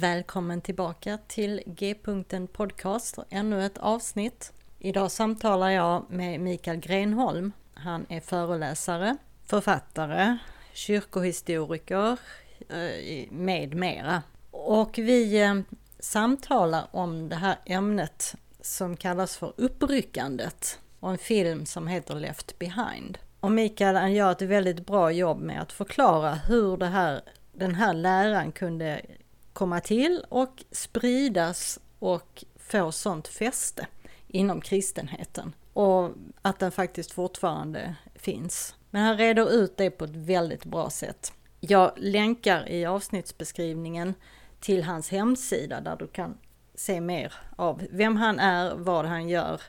Välkommen tillbaka till G-punkten Podcast, ännu ett avsnitt. Idag samtalar jag med Mikael Grenholm. Han är föreläsare, författare, kyrkohistoriker eh, med mera. Och vi eh, samtalar om det här ämnet som kallas för uppryckandet och en film som heter Left Behind. Och Mikael han gör ett väldigt bra jobb med att förklara hur det här, den här läran kunde komma till och spridas och få sånt fäste inom kristenheten. Och att den faktiskt fortfarande finns. Men han reder ut det på ett väldigt bra sätt. Jag länkar i avsnittsbeskrivningen till hans hemsida där du kan se mer av vem han är, vad han gör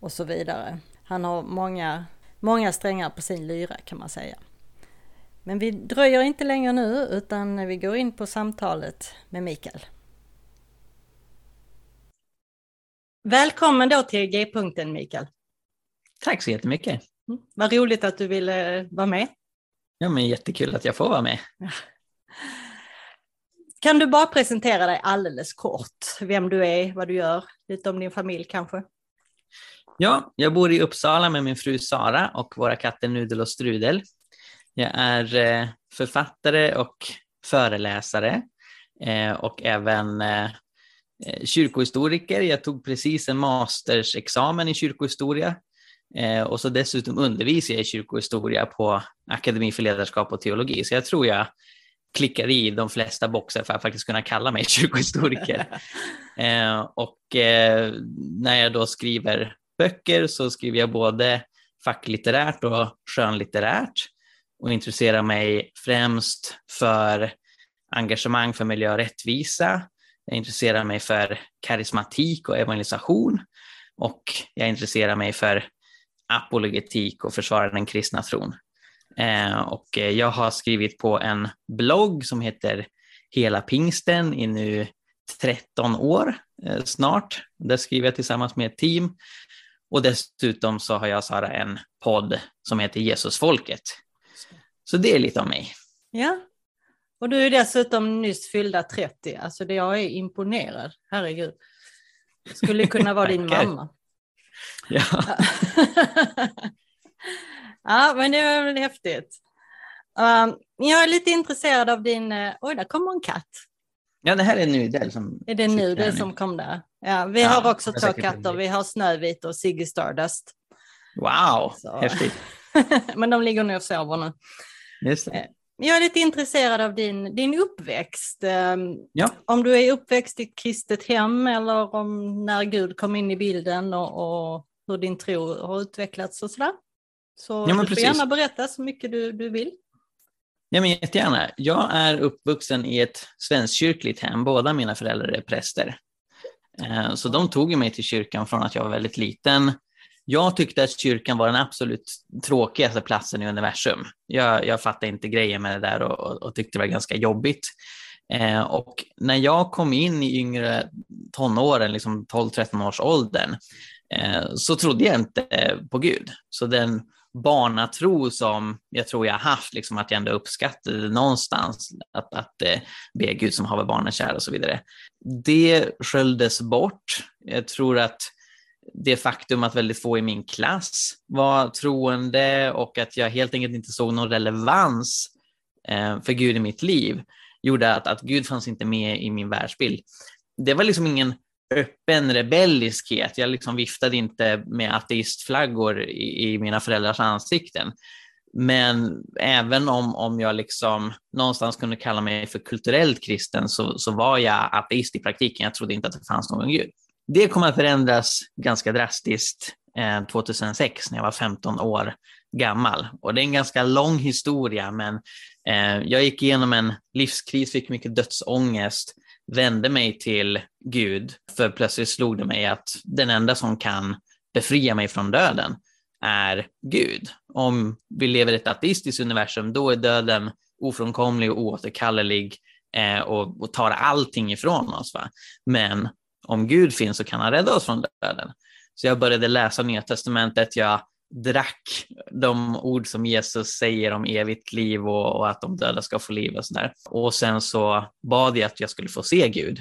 och så vidare. Han har många, många strängar på sin lyra kan man säga. Men vi dröjer inte längre nu utan vi går in på samtalet med Mikael. Välkommen då till G-punkten Mikael. Tack så jättemycket. Mm. Vad roligt att du ville vara med. Ja, men jättekul att jag får vara med. Kan du bara presentera dig alldeles kort, vem du är, vad du gör, lite om din familj kanske? Ja, jag bor i Uppsala med min fru Sara och våra katter Nudel och Strudel. Jag är eh, författare och föreläsare eh, och även eh, kyrkohistoriker. Jag tog precis en mastersexamen i kyrkohistoria och så dessutom undervisar jag i kyrkohistoria på Akademi för ledarskap och teologi. Så jag tror jag klickar i de flesta boxar för att faktiskt kunna kalla mig kyrkohistoriker. och när jag då skriver böcker så skriver jag både facklitterärt och skönlitterärt och intresserar mig främst för engagemang för miljö och rättvisa. Jag intresserar mig för karismatik och evangelisation och jag intresserar mig för apologetik och försvara den kristna tron. Eh, och jag har skrivit på en blogg som heter Hela pingsten i nu 13 år eh, snart. Där skriver jag tillsammans med ett team. Och dessutom så har jag Sara en podd som heter Jesusfolket så det är lite om mig. Ja, och du är dessutom nyss fyllda 30. Alltså det, jag är imponerad, herregud. Skulle kunna vara din mamma. Ja. ja, men det är väl häftigt. Um, jag är lite intresserad av din... Uh, oj, där kommer en katt. Ja, det här är Nudel som... Är det Nudel som kom där? Ja, vi ja, har också två katter. Vi har Snövit och Ziggy Stardust. Wow, Så. häftigt. men de ligger nu och sover nu. Just det. Eh, jag är lite intresserad av din, din uppväxt. Ehm, ja. Om du är uppväxt i ett kristet hem eller om när Gud kom in i bilden och, och hur din tro har utvecklats och sådär. Så ja, du får precis. gärna berätta så mycket du, du vill. Ja, men jättegärna. Jag är uppvuxen i ett svenskkyrkligt hem. Båda mina föräldrar är präster. Eh, så de tog mig till kyrkan från att jag var väldigt liten. Jag tyckte att kyrkan var den absolut tråkigaste platsen i universum. Jag, jag fattade inte grejen med det där och, och, och tyckte det var ganska jobbigt. Eh, och när jag kom in i yngre tonåren, liksom 12-13 års åldern, eh, så trodde jag inte på Gud. Så den barnatro som jag tror jag haft, liksom att jag ändå uppskattade någonstans att, att eh, be Gud som haver barnen kär och så vidare. Det sköljdes bort. Jag tror att det faktum att väldigt få i min klass var troende och att jag helt enkelt inte såg någon relevans eh, för Gud i mitt liv gjorde att, att Gud fanns inte med i min världsbild. Det var liksom ingen öppen rebelliskhet. Jag liksom viftade inte med ateistflaggor i, i mina föräldrars ansikten. Men även om, om jag liksom någonstans kunde kalla mig för kulturellt kristen så, så var jag ateist i praktiken. Jag trodde inte att det fanns någon gud. Det kom att förändras ganska drastiskt eh, 2006 när jag var 15 år gammal. Och det är en ganska lång historia, men eh, jag gick igenom en livskris, fick mycket dödsångest, vände mig till Gud, för plötsligt slog det mig att den enda som kan befria mig från döden är Gud. Om vi lever i ett ateistiskt universum, då är döden ofrånkomlig och oåterkallelig eh, och, och, tar allting ifrån oss. Va? Men om Gud finns så kan han rädda oss från döden. Så jag började läsa Nya Testamentet, jag drack de ord som Jesus säger om evigt liv och, och att de döda ska få liv och sådär. Och sen så bad jag att jag skulle få se Gud.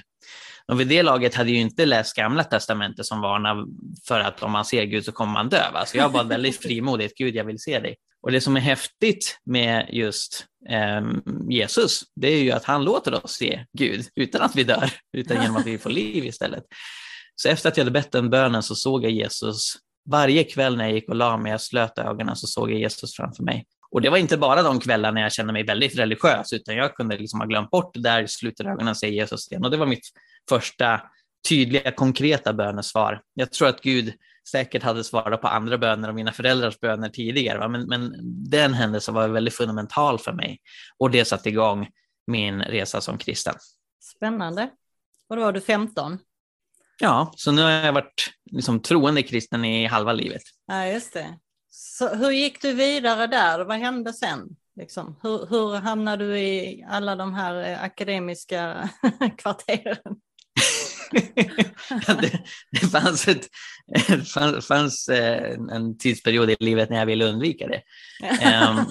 Och vid det laget hade jag ju inte läst gamla testamentet som varnar för att om man ser Gud så kommer man dö. Va? Så jag var väldigt frimodigt, Gud jag vill se dig. Och det som är häftigt med just eh, Jesus, det är ju att han låter oss se Gud utan att vi dör, utan genom att vi får liv istället. Så efter att jag hade bett den bönen så såg jag Jesus varje kväll när jag gick och la mig, jag slöt ögonen, så såg jag Jesus framför mig. Och det var inte bara de kvällar när jag kände mig väldigt religiös, utan jag kunde liksom ha glömt bort det där, slutade ögonen, se Jesus igen. Och det var mitt första tydliga, konkreta bönesvar. Jag tror att Gud säkert hade svarat på andra böner och mina föräldrars böner tidigare, men, men den händelsen var väldigt fundamental för mig och det satte igång min resa som kristen. Spännande. Och då var du 15? Ja, så nu har jag varit liksom troende kristen i halva livet. Ja, just det. Så hur gick du vidare där? Vad hände sen? Liksom, hur, hur hamnade du i alla de här eh, akademiska kvarteren? det, det, fanns, ett, fanns, fanns eh, en tidsperiod i livet när jag ville undvika det. Um,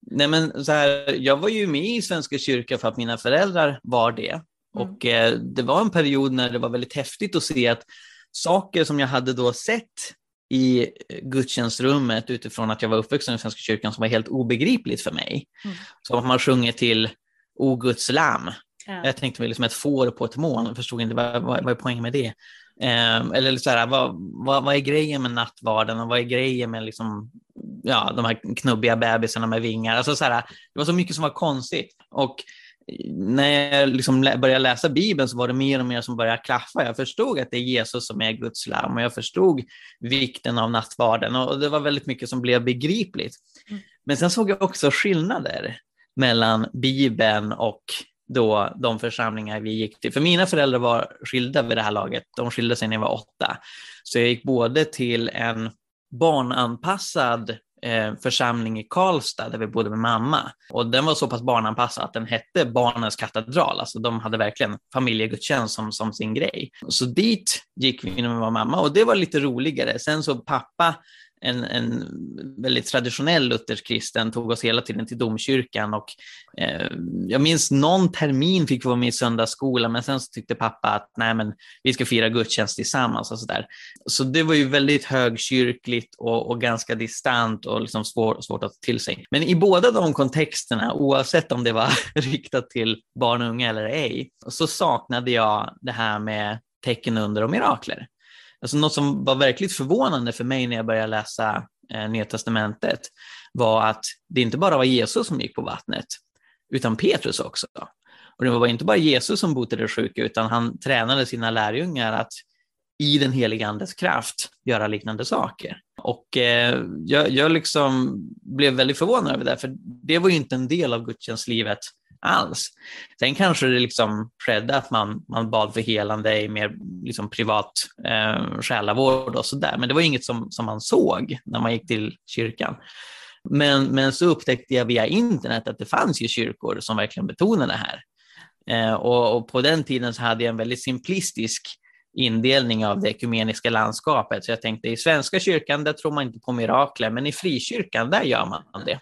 nej men så här, jag var ju med i Svenska kyrkan för att mina föräldrar var det. Mm. Och eh, det var en period när det var väldigt häftigt att se att saker som jag hade då sett i gudstjänstrummet utifrån att jag var uppvuxen i Svenska kyrkan som var helt obegripligt för mig. Mm. Som att man sjunger till O Guds lam. Ja. Jag tänkte mig liksom ett får på ett moln och förstod inte vad, vad, vad är poängen med det. Eh, eller så här, vad, vad, vad, är grejen med nattvarden och vad är grejen med liksom, ja, de här knubbiga bebisarna med vingar? Alltså så här, det var så mycket som var konstigt. Och när jag liksom började läsa Bibeln så var det mer och mer som började klaffa. Jag förstod att det är Jesus som är Guds lam och jag förstod vikten av nattvarden och det var väldigt mycket som blev begripligt. Mm. Men sen såg jag också skillnader mellan Bibeln och då de församlingar vi gick till. För mina föräldrar var skilda vid det här laget. De skilde sig när jag var åtta. Så jag gick både till en barnanpassad Eh, församling i Karlstad där vi bodde med mamma. Och den var så pass barnanpassad att den hette Barnens katedral. Alltså de hade verkligen familjegudstjänst som, som sin grej. Så dit gick vi när vi var mamma och det var lite roligare. Sen så pappa en, en väldigt traditionell luthersk kristen tog oss hela tiden till domkyrkan och eh, jag minns någon termin fick vi vara med i söndagsskola, men sen så tyckte pappa att nej men vi ska fira gudstjänst tillsammans och sådär. Så det var ju väldigt högkyrkligt och, och ganska distant och liksom svår, svårt att ta till sig. Men i båda de kontexterna, oavsett om det var riktat till barn och unga eller ej, så saknade jag det här med tecken, under och mirakler. Alltså något som var verkligt förvånande för mig när jag började läsa eh, Nya Testamentet var att det inte bara var Jesus som gick på vattnet, utan Petrus också. Och det var inte bara Jesus som botade sjuka, utan han tränade sina lärjungar att i den heliga andes kraft göra liknande saker. Och eh, jag, jag liksom blev väldigt förvånad över det, för det var ju inte en del av gudstjänstlivet alls. Sen kanske det liksom skedde att man, man bad för helande i mer liksom privat eh, själavård och sådär, men det var inget som, som man såg när man gick till kyrkan. Men, men så upptäckte jag via internet att det fanns ju kyrkor som verkligen betonade det här. Eh, och, och, på den tiden så hade jag en väldigt simplistisk indelning av det ekumeniska landskapet. Så jag tänkte i Svenska kyrkan, där tror man inte på mirakler, men i frikyrkan, där gör man det.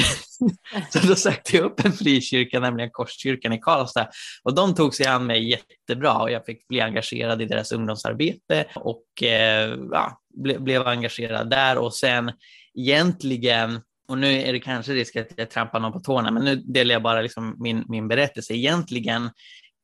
Så då sökte jag upp en frikyrka, nämligen Korskyrkan i Karlstad. Och de tog sig an mig jättebra och jag fick bli engagerad i deras ungdomsarbete och eh, ja, ble, blev engagerad där. Och sen egentligen och nu är det kanske risk att jag trampar någon på tårna, men nu delar jag bara liksom min, min berättelse. Egentligen,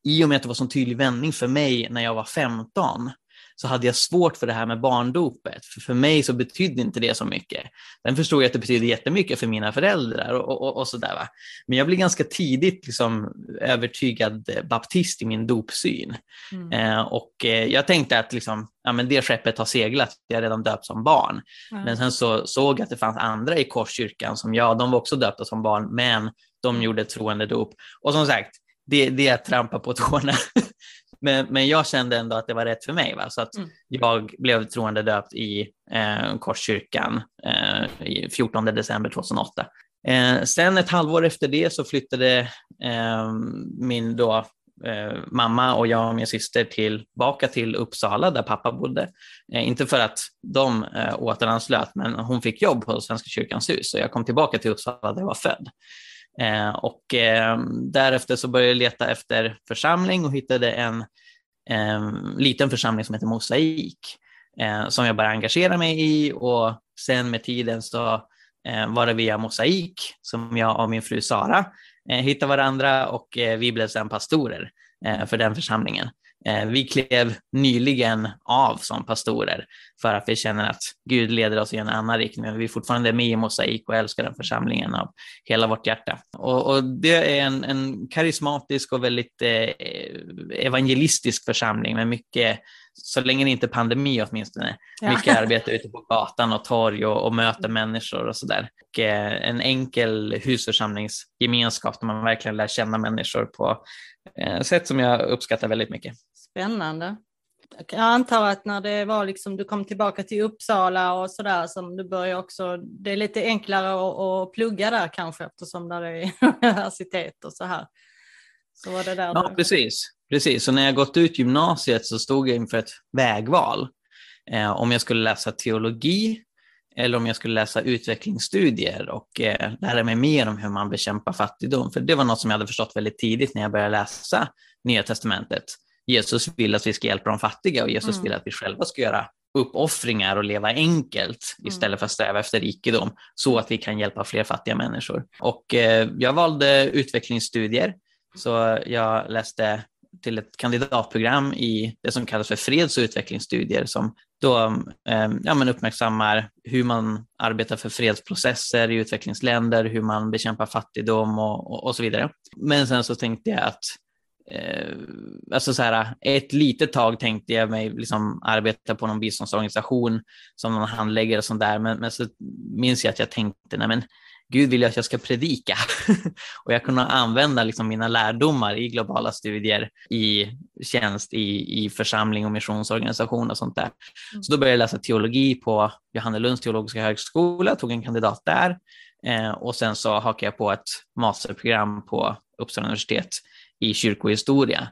i och med att det var en så tydlig vändning för mig när jag var 15, så hade jag svårt för det här med barndopet. För, för mig så betydde inte det så mycket. Sen förstod jag att det betydde jättemycket för mina föräldrar och, och, och sådär. Va? Men jag blev ganska tidigt liksom övertygad baptist i min dopsyn. Mm. Eh, och eh, jag tänkte att liksom, ja, men det skeppet har seglat, jag är redan döpt som barn. Mm. Men sen så såg jag att det fanns andra i Korskyrkan som jag, de var också döpta som barn, men de mm. gjorde troende dop. Och som sagt, det, det är att trampa på tårna. Men, men jag kände ändå att det var rätt för mig. Va? Så att mm. jag blev troende döpt i eh, Korskyrkan eh, 14 december 2008. Eh, sen ett halvår efter det så flyttade eh, min då, eh, mamma och jag och min syster tillbaka till Uppsala där pappa bodde. Eh, inte för att de eh, återanslöt, men hon fick jobb på Svenska kyrkans hus så jag kom tillbaka till Uppsala där jag var född. Eh, och eh, därefter så började jag leta efter församling och hittade en eh, liten församling som heter Mosaik eh, som jag började engagera mig i och sen med tiden så eh, var det via Mosaik som jag och min fru Sara eh, hittade varandra och eh, vi blev sedan pastorer eh, för den församlingen. Eh, vi klev nyligen av som pastorer för att vi känner att Gud leder oss i en annan riktning. Men vi är fortfarande med i Mosaik och älskar den församlingen av hela vårt hjärta. Och, och det är en, en, karismatisk och väldigt eh, evangelistisk församling med mycket, så länge det inte är pandemi åtminstone, ja. mycket arbete ute på gatan och torg och, och möter människor och sådär. Eh, en enkel husförsamlingsgemenskap där man verkligen lär känna människor på eh, sätt som jag uppskattar väldigt mycket. Spännande. Jag antar att när det var liksom, du kom tillbaka till Uppsala och sådär som du började också, det är lite enklare att, att plugga där kanske eftersom där är universitet och så här. Så var det där ja, precis. precis. Så när jag gått ut gymnasiet så stod jag inför ett vägval. Eh, om jag skulle läsa teologi eller om jag skulle läsa utvecklingsstudier och eh, lära mig mer om hur man bekämpar fattigdom. För det var något som jag hade förstått väldigt tidigt när jag började läsa Nya Testamentet. Jesus vill att vi ska hjälpa de fattiga och Jesus mm. vill att vi själva ska göra uppoffringar och leva enkelt mm. istället för att sträva efter rikedom så att vi kan hjälpa fler fattiga människor. Och eh, jag valde utvecklingsstudier så jag läste till ett kandidatprogram i det som kallas för freds och utvecklingsstudier som då eh, ja, men uppmärksammar hur man arbetar för fredsprocesser i utvecklingsländer, hur man bekämpar fattigdom och, och, och så vidare. Men sen så tänkte jag att eh, alltså så här, ett litet tag tänkte jag mig liksom arbeta på någon biståndsorganisation som någon handläggare och sånt där, men, men så minns jag att jag tänkte, nej men Gud vill att jag ska predika och jag kunde använda liksom mina lärdomar i globala studier i tjänst i, i församling och missionsorganisation och sånt där. Mm. Så då började jag läsa teologi på Johannelunds teologiska högskola, tog en kandidat där eh, och sen så hakade jag på ett masterprogram på Uppsala universitet i kyrkohistoria.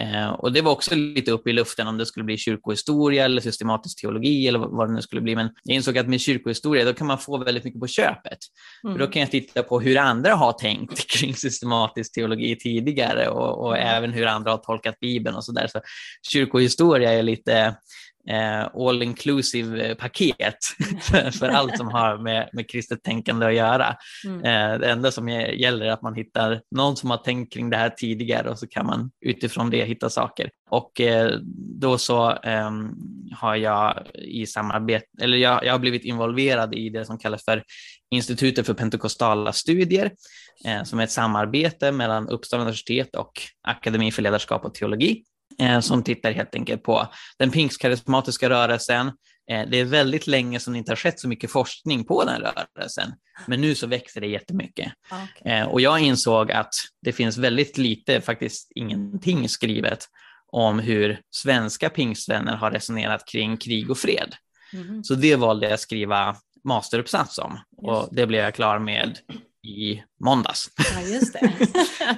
Eh, och det var också lite upp i luften om det skulle bli kyrkohistoria eller systematisk teologi eller vad det nu skulle bli. Men jag insåg att med kyrkohistoria då kan man få väldigt mycket på köpet. Mm. För då kan jag titta på hur andra har tänkt kring systematisk teologi tidigare och, och mm. även hur andra har tolkat Bibeln och så där. Så kyrkohistoria är lite all inclusive eh, paket för allt som har med, med kristet tänkande att göra. Mm. Eh, det enda som gäller är att man hittar någon som har tänkt kring det här tidigare och så kan man utifrån det hitta saker. Och eh, då så ehm, har jag i samarbete, eller jag, jag har blivit involverad i det som kallas för Institutet för pentekostala studier, eh, som är ett samarbete mellan Uppsala universitet och Akademi för ledarskap och teologi. Eh, som tittar helt enkelt på den pinkskarismatiska rörelsen. Eh, det är väldigt länge som det inte har skett så mycket forskning på den rörelsen, men nu så växer det jättemycket. Okay. Eh, och jag insåg att det finns väldigt lite, faktiskt ingenting skrivet om hur svenska pingstvänner har resonerat kring krig och fred. Mm. Så det valde jag att skriva masteruppsats om och det blev jag klar med i måndags. Ja, just det.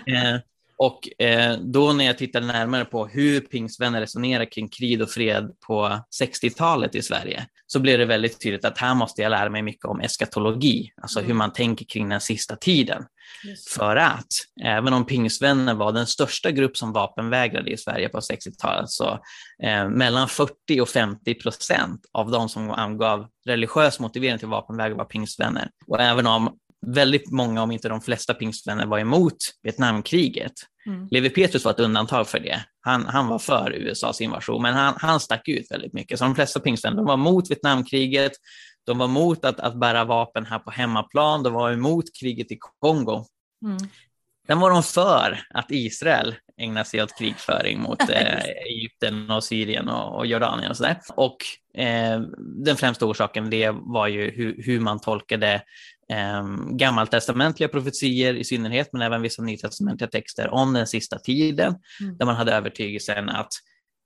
Och eh, då när jag tittade närmare på hur pingstvänner resonerar kring krig och fred på 60-talet i Sverige, så blev det väldigt tydligt att här måste jag lära mig mycket om eskatologi, alltså hur man tänker kring den sista tiden. För att även om pingstvänner var den största grupp som vapenvägrade i Sverige på 60-talet, så eh, mellan 40 och 50 procent av de som angav religiös motivering till vapenvägran var pingstvänner. Och även om väldigt många, om inte de flesta pingstvänner var emot Vietnamkriget. Mm. Levi Petrus var ett undantag för det. Han, han var för USAs invasion, men han, han stack ut väldigt mycket. Så de flesta pingstvänner var mot Vietnamkriget, de var emot att, att bära vapen här på hemmaplan, de var emot kriget i Kongo. Mm. Sen var de för att Israel ägnar sig åt krigföring mot eh, Egypten och Syrien och, och Jordanien och sådär. Och eh, den främsta orsaken det var ju hur, hur man tolkade gammaltestamentliga profetier i synnerhet, men även vissa nytestamentliga texter om den sista tiden, mm. där man hade övertygelsen att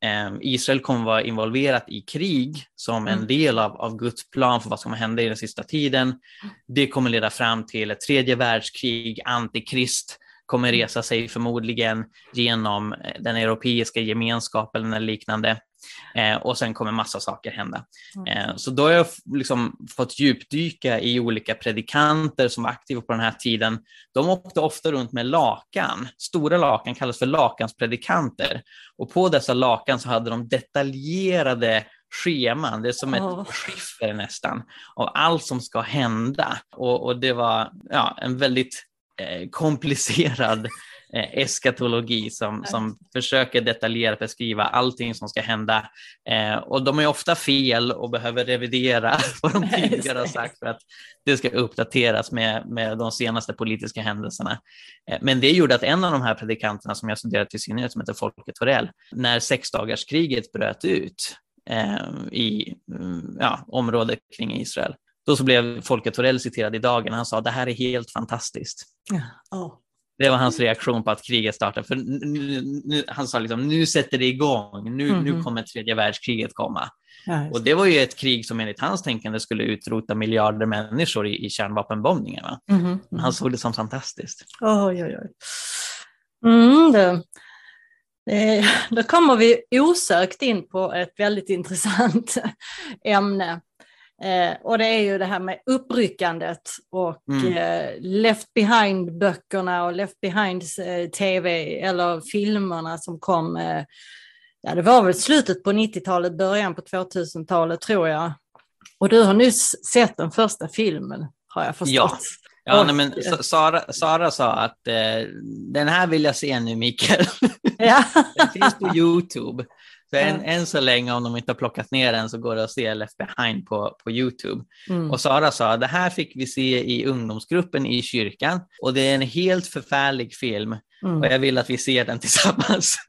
eh, Israel kommer vara involverat i krig som en mm. del av, av Guds plan för vad som hända i den sista tiden. Det kommer leda fram till ett tredje världskrig, antikrist, kommer mm. resa sig förmodligen genom eh, den europeiska gemenskapen eller liknande. Eh, och sen kommer massa saker hända. Mm. Eh, så då har jag liksom fått djupdyka i olika predikanter som var aktiva på den här tiden. De åkte ofta runt med lakan. Stora lakan kallas för lakanspredikanter. Och på dessa lakan så hade de detaljerade scheman, det är som oh. ett skiffer nästan, av allt som ska hända. Och, och det var ja, en väldigt eh, komplicerad eskatologi som, som försöker detaljerat beskriva allting som ska hända. Eh, och de är ofta fel och behöver revidera vad de tidigare har sagt för att det ska uppdateras med, med de senaste politiska händelserna. Eh, men det gjorde att en av de här predikanterna som jag studerat i synnerhet, som heter Folke Torell, när sexdagarskriget bröt ut eh, i mm, ja, området kring Israel, då så blev Folke Torell citerad i Dagen. Han sa det här är helt fantastiskt. Ja. Oh. Det var hans reaktion på att kriget startade. För nu, nu, han sa liksom, nu sätter det igång, nu, mm. nu mhm. kommer tredje världskriget komma. Ja, och det var ju ett krig som enligt hans tänkande skulle utrota miljarder människor i, i kärnvapenbombningen. Va? Mm. Mm. Han såg det som fantastiskt. Oj, oj, oj. Mm, det, det, då kommer vi osökt in på ett väldigt intressant ämne. Eh, och det är ju det här med uppryckandet och mm. eh, Left Behind-böckerna och Left Behind-tv eh, eller filmerna som kom, eh, ja det var väl slutet på 90-talet, början på 2000-talet tror jag. Och du har nyss sett den första filmen har jag förstått. Ja. Ja, nej, men Sara, Sara sa att eh, den här vill jag se nu, Mikael. Ja. den finns på YouTube. Så än, än så länge, om de inte har plockat ner den, så går det att se Left behind på, på Youtube. Mm. Och Sara sa, det här fick vi se i ungdomsgruppen i kyrkan och det är en helt förfärlig film. Mm. Och jag vill att vi ser den tillsammans.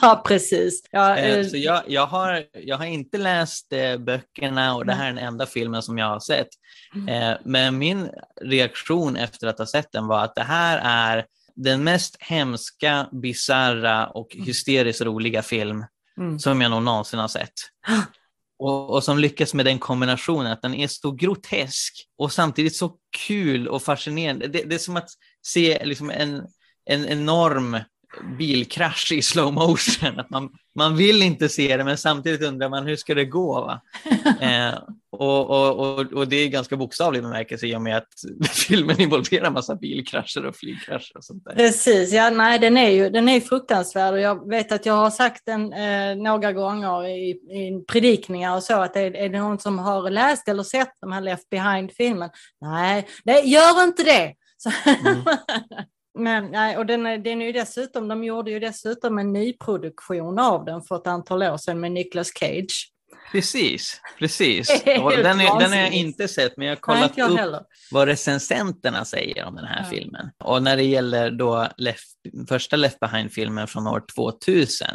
Ja, precis. Ja, eh, eh, så jag, jag, har, jag har inte läst eh, böckerna och det här är den enda filmen som jag har sett. Mm. Men min reaktion efter att ha sett den var att det här är den mest hemska, bizarra och mm. hysteriskt roliga film mm. som jag nog någonsin har sett. Och, och, som lyckas med den kombinationen, att den är så grotesk och samtidigt så kul och fascinerande. Det, det är som att se liksom en, en enorm bilkrasch i slow motion. Att man, man vill inte se det, men samtidigt undrar man hur ska det gå? Va? eh, och, och, och, och, det är ganska bokstavlig bemärkelse i och med att filmen involverar massa bilkrascher och flygkrascher och sånt där. Precis, ja nej den är ju den är fruktansvärd och jag vet att jag har sagt den eh, några gånger i, i predikningar och så att är, är det någon som har läst eller sett de här Left Behind-filmen? Nej, nej, gör inte det! Mm. Men, nej, och den, den är ju dessutom, de gjorde ju dessutom en nyproduktion av den för ett antal år sedan med Nicolas Cage. Precis, precis. Den, är, den har jag inte sett, men jag har kollat Nej, jag upp vad recensenterna säger om den här ja. filmen. Och när det gäller då Left, första Left Behind-filmen från år 2000,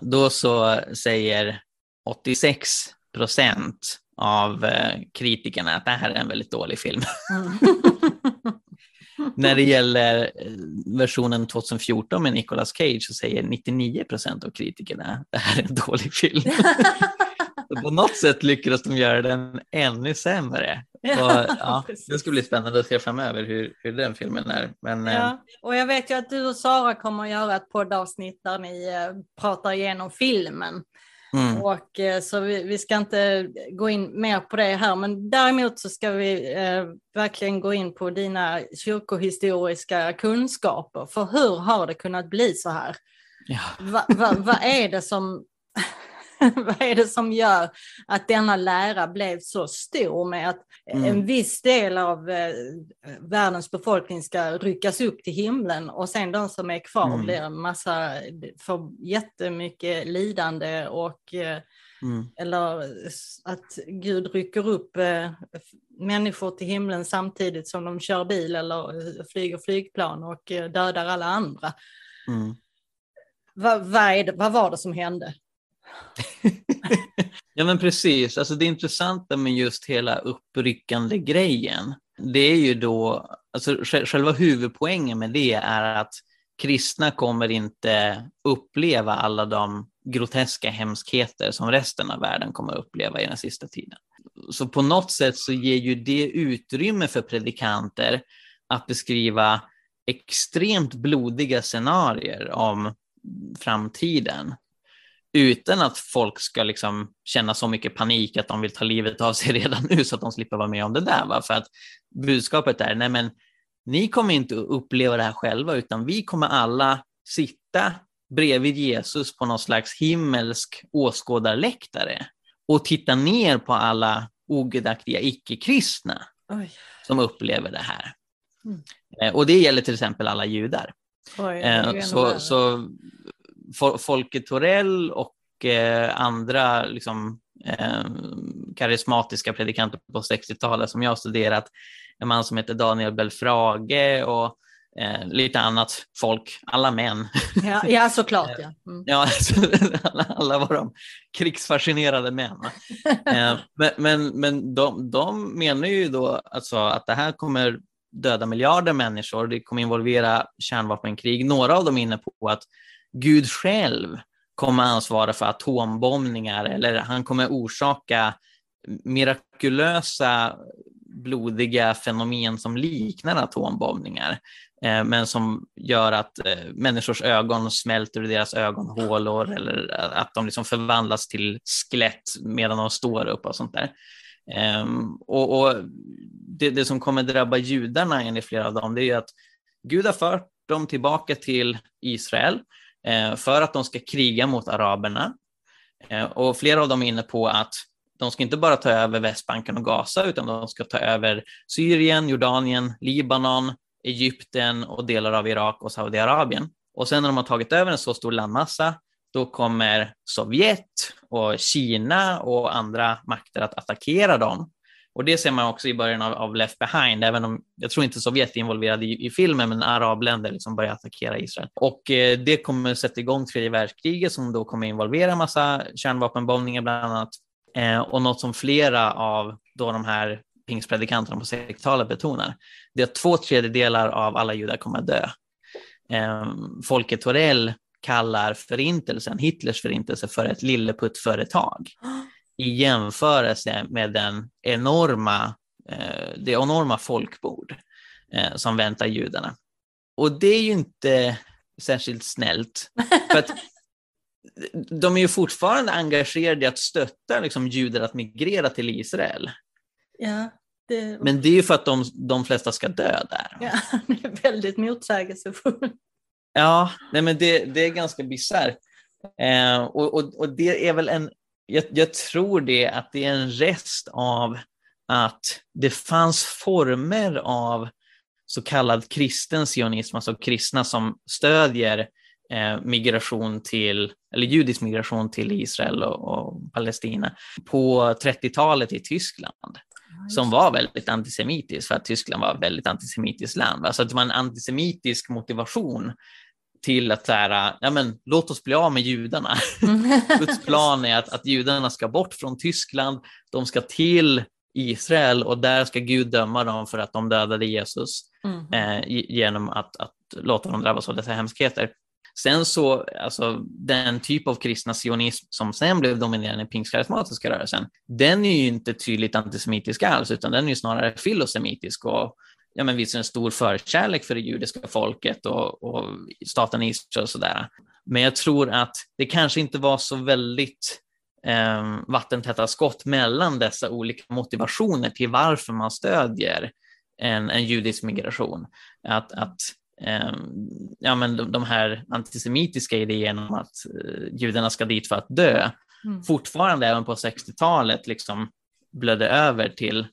då så säger 86 procent av eh, kritikerna att det här är en väldigt dålig film. Mm. När det gäller eh, versionen 2014 med Nicolas Cage så säger 99 procent av kritikerna att det här är en dålig film. på något sätt lyckades de göra den ännu sämre. Och, ja, det ska bli spännande att se framöver hur, hur den filmen är. Men, ja. Eh, och jag vet ju att du och Sara kommer att göra ett poddavsnitt där ni eh, pratar igenom filmen. Mm. Och, eh, så vi, vi, ska inte gå in mer på det här, men däremot så ska vi eh, verkligen gå in på dina kyrkohistoriska kunskaper. För hur har det kunnat bli så här? Ja. Vad va, va är det som vad är det som gör att denna lära blev så stor med att mm. en viss del av eh, världens befolkning ska ryckas upp till himlen och sen de som är kvar mm. blir en massa, får jättemycket lidande och eh, mm. eller att Gud rycker upp eh, människor till himlen samtidigt som de kör bil eller flyger flygplan och dödar alla andra. Mm. Vad, vad, det, vad var det som hände? ja men precis, alltså det intressanta med just hela uppryckande grejen, det är ju då, alltså själva huvudpoängen med det är att kristna kommer inte uppleva alla de groteska hemskheter som resten av världen kommer uppleva i den sista tiden. Så på något sätt så ger ju det utrymme för predikanter att beskriva extremt blodiga scenarier om framtiden utan att folk ska liksom känna så mycket panik att de vill ta livet av sig redan nu så att de slipper vara med om det där. Va? För att budskapet är, nej men ni kommer inte uppleva det här själva utan vi kommer alla sitta bredvid Jesus på någon slags himmelsk åskådarläktare och titta ner på alla ogudaktiga icke-kristna som upplever det här. Mm. Eh, och det gäller till exempel alla judar. Oj, eh, så, så Folke Torell och eh, andra liksom, eh, karismatiska predikanter på 60-talet som jag studerat. En man som heter Daniel Belfrage och eh, lite annat folk, alla män. Ja, ja såklart. Ja, mm. ja alla, alla var de krigsfascinerade män. eh, men men, men de, de menar ju då alltså att det här kommer döda miljarder människor, det kommer involvera kärnvapenkrig. Några av dem är inne på att Gud själv kommer ansvara för atombombningar eller han kommer orsaka mirakulösa blodiga fenomen som liknar atombombningar, eh, men som gör att eh, människors ögon smälter ur deras ögonhålor eller att de liksom förvandlas till skelett medan de står upp och sånt där. Eh, och, och det, det, som kommer drabba judarna enligt flera av dem, det är ju att Gud har fört dem tillbaka till Israel Eh, Eh, för att de ska kriga mot araberna. Eh, och flera av dem är inne på att de ska inte bara ta över Västbanken och Gaza, utan de ska ta över Syrien, Jordanien, Libanon, Egypten och delar av Irak och Saudiarabien. Och sen när de har tagit över en så stor landmassa, då kommer Sovjet och Kina och andra makter att attackera dem och det ser man också i början av, av Left behind, även om jag tror inte Sovjet är involverade i, i filmen, men arabländer liksom börjar attackera Israel. Och eh, det kommer sätta igång tredje världskriget som då kommer involvera massa kärnvapenbombningar bland annat. Eh, och något som flera av då de här pingstpredikanterna på 60-talet betonar, det är att två tredjedelar av alla judar kommer att dö. Eh, Folke Torell kallar förintelsen, Hitlers förintelse, för ett lilleputtföretag i jämförelse med den enorma, eh, det enorma folkmord eh, som väntar judarna. Och det är ju inte särskilt snällt. För att de är ju fortfarande engagerade i att stötta liksom, judar att migrera till Israel. Ja, det... Men det är ju för att de, de flesta ska dö där. Ja, det är väldigt motsägelsefullt. Ja, nej, men det, det är ganska bisarrt. Eh, och, och, och, det är väl en jag, jag tror det att det är en rest av att det fanns former av så kallad kristen sionism, alltså kristna som stödjer eh, migration till, eller judisk migration till Israel och, och Palestina på 30-talet i Tyskland som var väldigt antisemitiskt för att Tyskland var ett väldigt antisemitiskt land. Alltså att det var en antisemitisk motivation till att så här, ja, men, låt oss bli av med judarna. Guds plan är att, att judarna ska bort från Tyskland, de ska till Israel och där ska Gud döma dem för att de dödade Jesus mm. eh, genom att, att låta dem drabbas av dessa hemskheter. Sen så, alltså den typ av kristna sionism som sen blev dominerande i pingstkarismatiska rörelsen, den är ju inte tydligt antisemitisk alls, utan den är ju snarare filosemitisk och ja, men visar en stor förkärlek för det judiska folket och, och staten Israel och sådär. Men jag tror att det kanske inte var så väldigt eh, vattentäta skott mellan dessa olika motivationer till varför man stödjer en, en judisk migration. Att, att eh, ja, men de, de, här antisemitiska idéerna om att eh, judarna ska dit för att dö mm. fortfarande även på 60-talet liksom blödde över till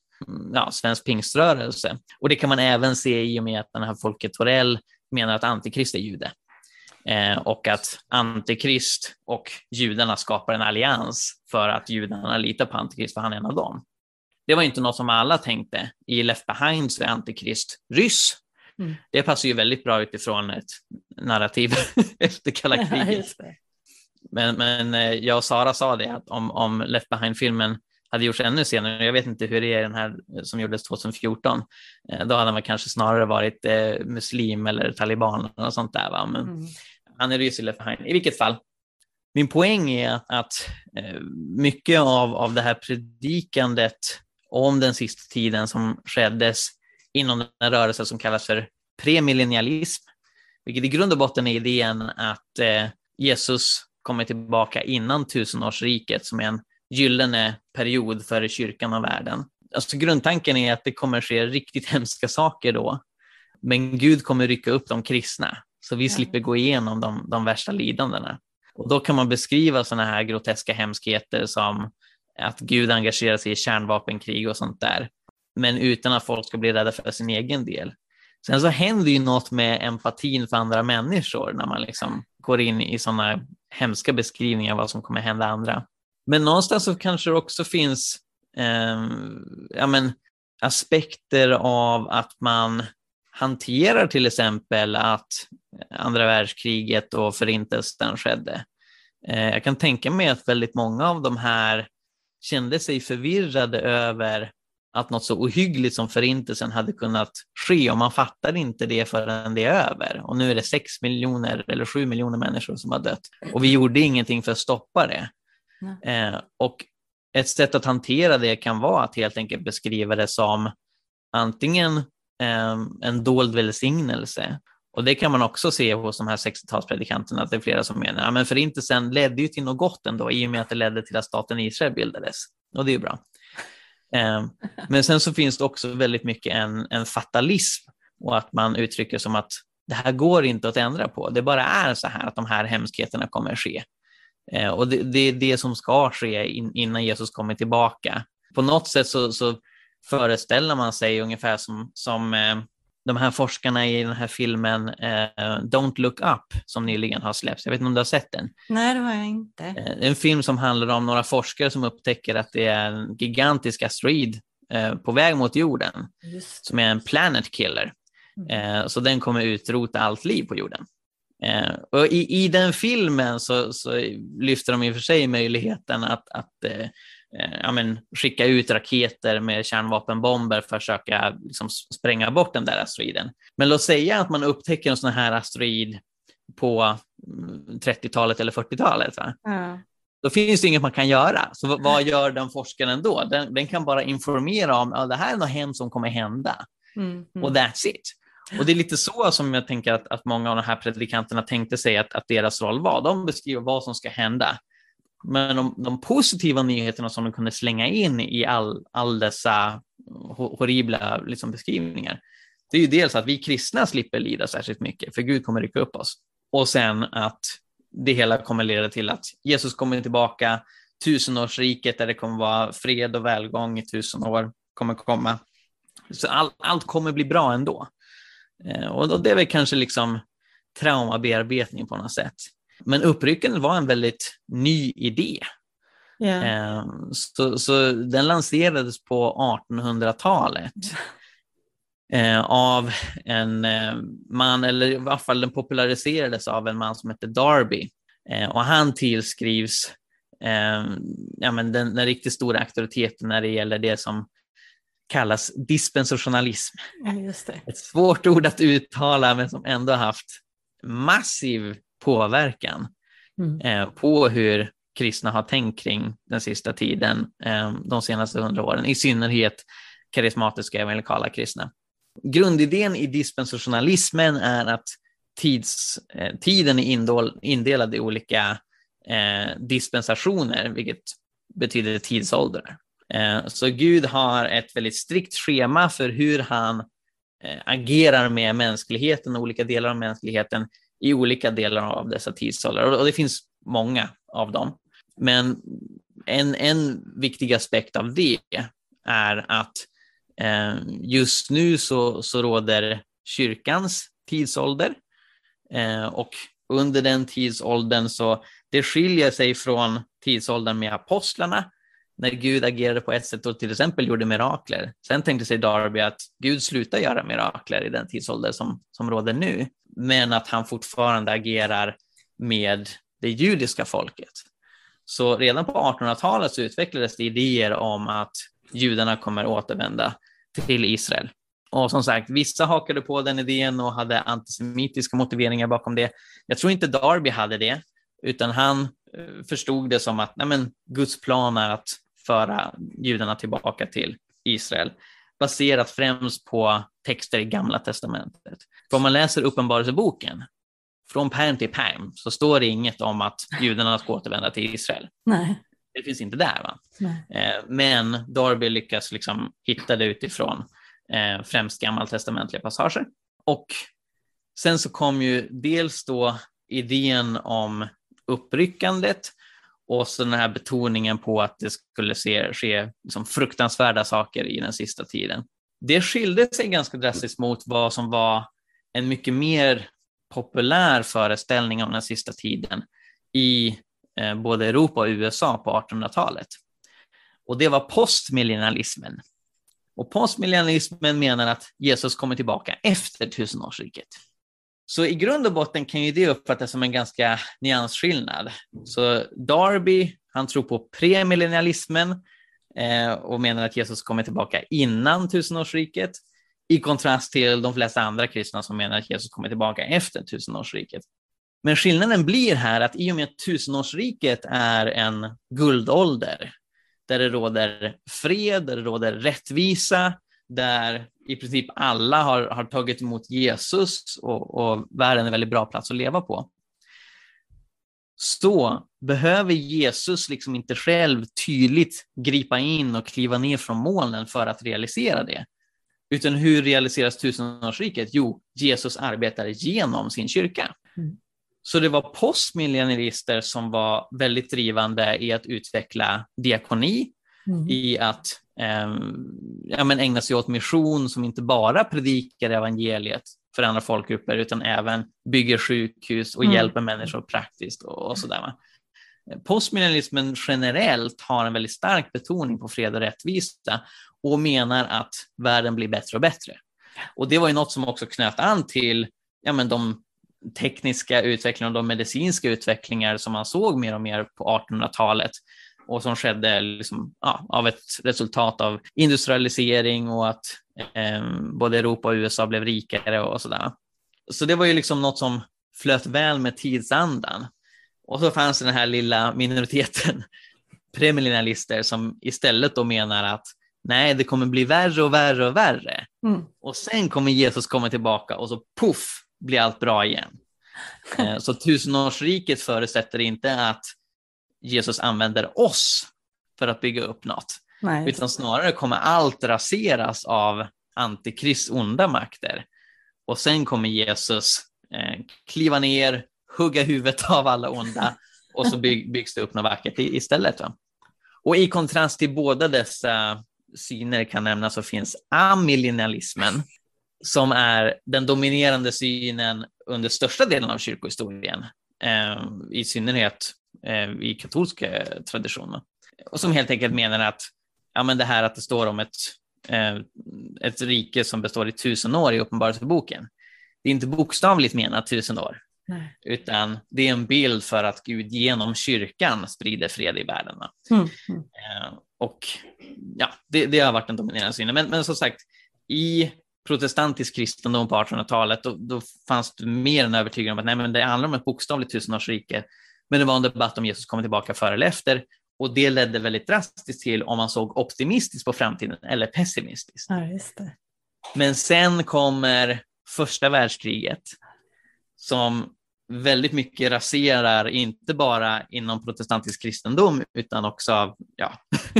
ja, svensk pingströrelse. Och det kan man även se i och med att den här Folke Torell menar att antikrist är jude. Eh, och att Antikrist och judarna skapar en allians för att judarna litar på Antikrist, för han är en av dem. Det var inte något som alla tänkte. I Left Behind så är Antikrist ryss. Mm. Det passar ju väldigt bra utifrån ett narrativ efter kalla kriget. men, men eh, jag och Sara sa det att om, om Left Behind-filmen hade gjorts ännu senare, jag vet inte hur det är den här som gjordes 2014, eh, då hade man kanske snarare varit eh, muslim eller taliban och sånt där. Va? Men mm. han är ryss I vilket fall, min poäng är att, att eh, mycket av, av det här predikandet om den sista tiden som skeddes inom den rörelse som kallas för premillennialism, vilket i grund och botten är idén att eh, Jesus kommer tillbaka innan tusenårsriket som är en gyllene period för kyrkan och världen. Alltså grundtanken är att det kommer ske riktigt hemska saker då, men Gud kommer rycka upp de kristna, så vi slipper gå igenom de, de värsta lidandena. Och då kan man beskriva sådana här groteska hemskheter som att Gud engagerar sig i kärnvapenkrig och sånt där, men utan att folk ska bli rädda för sin egen del. Sen så händer ju något med empatin för andra människor när man liksom går in i sådana hemska beskrivningar av vad som kommer hända andra. Men någonstans så kanske det också finns eh, ja, men, aspekter av att man hanterar till exempel att andra världskriget och förintelsen skedde. Eh, jag kan tänka mig att väldigt många av de här kände sig förvirrade över att något så ohyggligt som förintelsen hade kunnat ske och man fattar inte det förrän det är över. Och nu är det sex miljoner eller sju miljoner människor som har dött och vi gjorde ingenting för att stoppa det. Eh, och ett sätt att hantera det kan vara att helt enkelt beskriva det som antingen eh, en dold välsignelse och det kan man också se hos de här 60-talspredikanterna, att det är flera som menar, ja men förintelsen ledde ju till något gott ändå, i och med att det ledde till att staten Israel bildades. Och det är ju bra. Eh, men sen så finns det också väldigt mycket en, en fatalism och att man uttrycker som att det här går inte att ändra på. Det bara är så här att de här hemskheterna kommer att ske. Eh, och det, det, är det som ska ske in, innan Jesus kommer tillbaka. På något sätt så, så föreställer man sig ungefär som, som eh, de här forskarna i den här filmen eh, Don't look up som nyligen har släppts. Jag vet inte om du har sett den? Nej, det har jag inte. Eh, en film som handlar om några forskare som upptäcker att det är en gigantisk asteroid eh, på väg mot jorden som är en planet killer. Mm. Eh, så den kommer utrota allt liv på jorden. Eh, och i, i den filmen så, så lyfter de i och för sig möjligheten att, att eh, eh, ja, men, skicka ut raketer med kärnvapenbomber för att försöka liksom, spränga bort den där asteroiden. Men låt säga att man upptäcker en sån här asteroid på 30-talet mm, eller 40-talet. Mm. Då finns det inget man kan göra. Så vad gör den forskaren då? Den, den kan bara informera om att det här är något hemskt som kommer hända. Mm, mm. Och that's it. Och det är lite så som jag tänker att, att många av de här predikanterna tänkte sig att, att deras roll var. De beskriver vad som ska hända. Men de, de positiva nyheterna som de kunde slänga in i all, all dessa horribla liksom, beskrivningar, det är ju dels att vi kristna slipper lida särskilt mycket, för Gud kommer rycka upp oss. Och sen att det hela kommer leda till att Jesus kommer tillbaka, tusenårsriket där det kommer vara fred och välgång i tusen år kommer komma. Så all, allt kommer bli bra ändå. Eh, och det är väl kanske liksom traumabearbetning på något sätt. Men uppryckandet var en väldigt ny idé. Yeah. Så, så den lanserades på 1800-talet eh, av en eh, man, eller i alla fall den populariserades av en man som hette Darby. Och han tillskrivs ja, men den, den riktigt stora auktoriteten när det gäller det som kallas dispensationalism. Ett svårt ord att uttala men som ändå haft massiv påverkan mm. eh, på hur kristna har tänkt kring den sista tiden, eh, de senaste hundra åren, i synnerhet karismatiska evangelikala kristna. Grundidén i dispensationalismen är att tids, eh, tiden är indelad i olika dispensationer, vilket betyder tidsåldrar. Eh, så Gud har ett väldigt strikt schema för hur han eh, agerar med mänskligheten och olika delar av mänskligheten i olika delar av dessa tidsåldrar. Och det finns många av dem. Men en, en viktig aspekt av det är att eh, just nu så, så råder kyrkans tidsålder och under den tidsåldern så det skiljer sig från tidsåldern med apostlarna när Gud agerade på ett sätt och till exempel gjorde mirakler. Sen tänkte sig Darby att Gud slutar göra mirakler i den tidsålder som, som råder nu, men att han fortfarande agerar med det judiska folket. Så redan på 1800-talet så utvecklades det idéer om att judarna kommer återvända till Israel. Och som sagt, vissa hakade på den idén och hade antisemitiska motiveringar bakom det. Jag tror inte Darby hade det, utan han eh, förstod det som att nej men, Guds plan är att föra judarna tillbaka till Israel, baserat främst på texter i Gamla testamentet. För om man läser Uppenbarelseboken, från pärm till pärm, så står det inget om att judarna ska återvända till Israel. Nej. Det finns inte där. Va? Eh, men Darby lyckas liksom hitta det utifrån eh, främst gammaltestamentliga passager. Och sen så kom ju dels då idén om uppryckandet och så den här betoningen på att det skulle se, ske liksom fruktansvärda saker i den sista tiden. Det skilde sig ganska drastiskt mot vad som var en mycket mer populär föreställning om den sista tiden i eh, både Europa och USA på 1800-talet. Och det var postmillennialismen. Och postmillennialismen menar att Jesus kommer tillbaka efter tusenårsriket. Så i grund och botten kan ju det uppfattas som en ganska nyansskillnad. Så Darby, han tror på premillennialismen eh, och menar att Jesus kommer tillbaka innan tusenårsriket, i kontrast till de flesta andra kristna som menar att Jesus kommer tillbaka efter tusenårsriket. Men skillnaden blir här att i och med att tusenårsriket är en guldålder, där det råder fred, där det råder rättvisa, där i princip alla har, har tagit emot Jesus och, och världen är en väldigt bra plats att leva på. Så behöver Jesus liksom inte själv tydligt gripa in och kliva ner från molnen för att realisera det. Utan hur realiseras tusenårsriket? Jo, Jesus arbetar genom sin kyrka. Mm. Så det var postmillennialister som var väldigt drivande i att utveckla diakoni, mm. i att eh, ja, men ägna sig åt mission som inte bara predikar evangeliet för andra folkgrupper utan även bygger sjukhus och mm. hjälper människor praktiskt och, och sådär. Postmillennialismen generellt har en väldigt stark betoning på fred och rättvisa och menar att världen blir bättre och bättre. Och det var ju något som också knöt an till ja, men de tekniska utvecklingar och de medicinska utvecklingar som man såg mer och mer på 1800-talet och som skedde liksom, ja, av ett resultat av industrialisering och att eh, både Europa och USA blev rikare och sådär. Så det var ju liksom något som flöt väl med tidsandan. Och så fanns den här lilla minoriteten premillennialister som istället då menar att nej, det kommer bli värre och värre och värre. Mm. Och sen kommer Jesus komma tillbaka och så puff blir allt bra igen. Eh, så tusenårsriket förutsätter inte att Jesus använder oss för att bygga upp något, Nej. utan snarare kommer allt raseras av antikrist onda makter. Och sen kommer Jesus eh, kliva ner, hugga huvudet av alla onda och så bygg, byggs det upp något vackert istället. Va? Och i kontrast till båda dessa syner kan nämnas så finns amillennialismen som är den dominerande synen under största delen av kyrkohistorien, eh, i synnerhet i katolska traditionen. Och som helt enkelt menar att ja, men det här att det står om ett, eh, ett rike som består i tusen år i Uppenbarelseboken, det är inte bokstavligt menat tusen år, Nej. utan det är en bild för att Gud genom kyrkan sprider fred i världen. Mm. Mm. och ja, det, det, har varit den dominerande synen. Men, men som sagt, i protestantisk kristendom på 1800-talet, då, då fanns det mer än övertygad om att nej, men det handlar om ett bokstavligt tusenårsrike. Men det var en debatt om Jesus kommer tillbaka före eller efter. Och det ledde väldigt drastiskt till om man såg optimistiskt på framtiden eller pessimistiskt. Ja. Men sen kommer första världskriget som väldigt mycket raserar, inte bara inom protestantisk kristendom, utan också ja,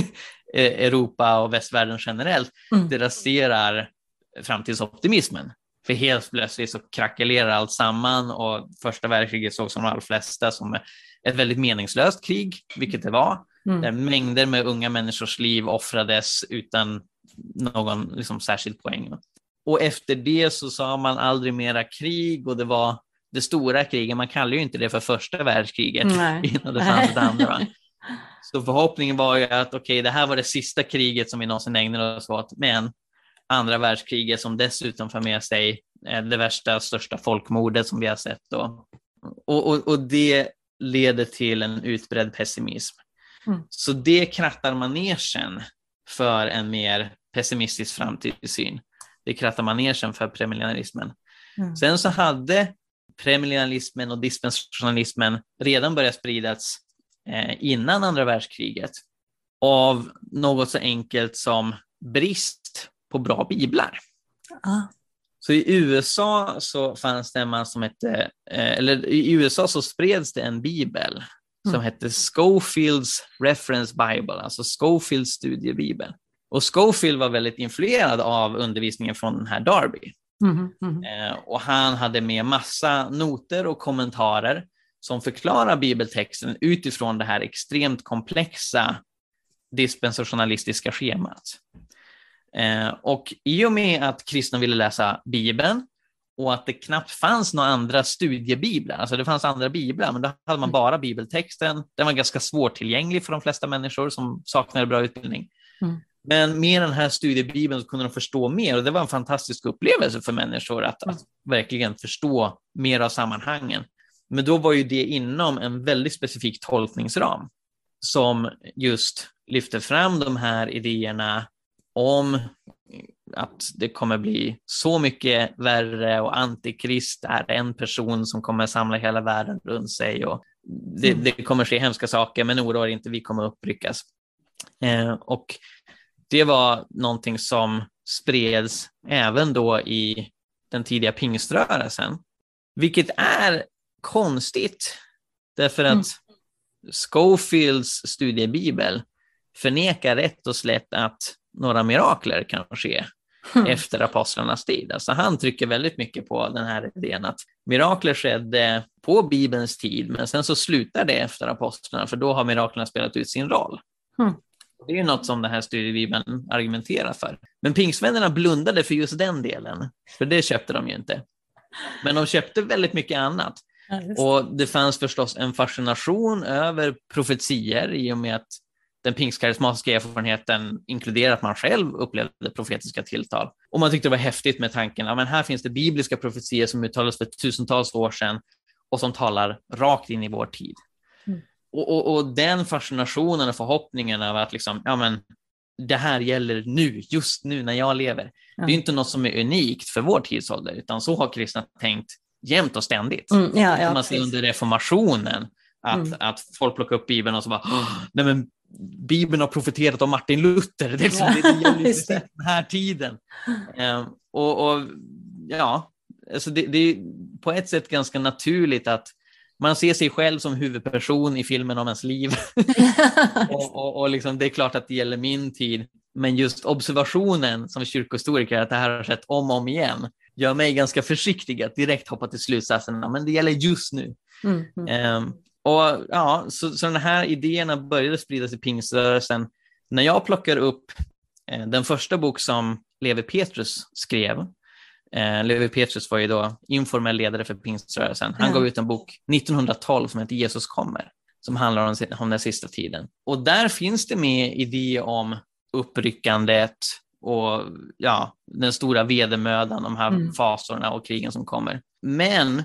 Europa och västvärlden generellt. Mm. Det raserar framtidsoptimismen. För helt plötsligt så krackelerar allt samman och första världskriget såg som de allra flesta som ett väldigt meningslöst krig, vilket det var. Mm. Där mängder med unga människors liv offrades utan någon liksom, särskild poäng. Och efter det så sa man aldrig mera krig och det var det stora kriget. Man kallar ju inte det för första världskriget Nej. innan det fanns ett andra. Så förhoppningen var ju att okej, okay, det här var det sista kriget som vi någonsin ägnade oss åt, men andra världskriget som dessutom för med sig eh, det värsta största folkmordet som vi har sett. Då. Och, och, och det leder till en utbredd pessimism. Mm. Så det krattar manegen för en mer pessimistisk framtidssyn. Det krattar manegen för premillennialismen. Mm. Sen så hade premillennialismen och dispensationalismen redan börjat spridas eh, innan andra världskriget av något så enkelt som brist på bra biblar. Ah. Så i USA så fanns det en man som hette, eh, eller i USA så spreds det en bibel som mm. hette Schofields Reference Bible, alltså Schofields studiebibel. Och Schofield var väldigt influerad av undervisningen från den här Darby. Mm, mm. och han hade med massa noter och kommentarer som förklarar bibeltexten utifrån det här extremt komplexa dispensationalistiska schemat. Eh, och i och med att kristna ville läsa Bibeln och att det knappt fanns några andra studiebiblar, alltså det fanns andra biblar, men då hade man bara bibeltexten. Den var ganska svårtillgänglig för de flesta människor som saknade bra utbildning. Mm. Men med den här studiebibeln kunde de förstå mer och det var en fantastisk upplevelse för människor att, att verkligen förstå mer av sammanhangen. Men då var ju det inom en väldigt specifik tolkningsram som just lyfte fram de här idéerna om att det kommer bli så mycket värre och antikrist är en person som kommer samla hela världen runt sig och det, mm. det kommer ske hemska saker, men oroa er inte, vi kommer uppryckas. Eh, och det var någonting som spreds även då i den tidiga pingströrelsen, vilket är konstigt därför att mm. Schofields studiebibel förnekar rätt och slätt att några mirakler kan ske mm. efter apostlarnas tid. Alltså han trycker väldigt mycket på den här idén att mirakler skedde på Bibelns tid, men sen så slutar det efter apostlarna, för då har miraklerna spelat ut sin roll. Mm. Det är ju något som den här studiebibeln argumenterar för. Men pingstvännerna blundade för just den delen, för det köpte de ju inte. Men de köpte väldigt mycket annat. Ja, och det fanns förstås en fascination över profetier i och med att den pingstkarismatiska erfarenheten inkluderar att man själv upplevde profetiska tilltal. Och man tyckte det var häftigt med tanken att här finns det bibliska profetier som uttalades för tusentals år sedan och som talar rakt in i vår tid. Mm. Och, och, och, den fascinationen och förhoppningen av att liksom, ja, men, det här gäller nu, just nu när jag lever. Ja. Det är inte något som är unikt för vår tidsålder, utan så har kristna tänkt jämt och ständigt. Mm, ja, ja, man ser under reformationen att, mm. att folk plockar upp Bibeln och så bara, nej men Bibeln har profeterat om Martin Luther, det, är liksom, det gäller precis den här tiden. Um, och, och, ja, alltså det, det, är på ett sätt ganska naturligt att man ser sig själv som huvudperson i filmen om ens liv. och, och, och liksom, det är klart att det gäller min tid, men just observationen som kyrkohistoriker, att det här har skett om och om igen, gör mig ganska försiktig att direkt hoppa till slutsatsen, men det gäller just nu. Mm. Um, och ja, så, så den här idéerna började spridas i pingströrelsen när jag plockar upp eh, den första bok som Levi Petrus skrev. Eh, Levi Petrus var ju då informell ledare för pingströrelsen. Han mm. gav ut en bok 1912 som heter Jesus kommer, som handlar om, om den sista tiden. Och där finns det med idé om uppryckandet och ja, den stora vedermödan, de här mm. fasorna och krigen som kommer. Men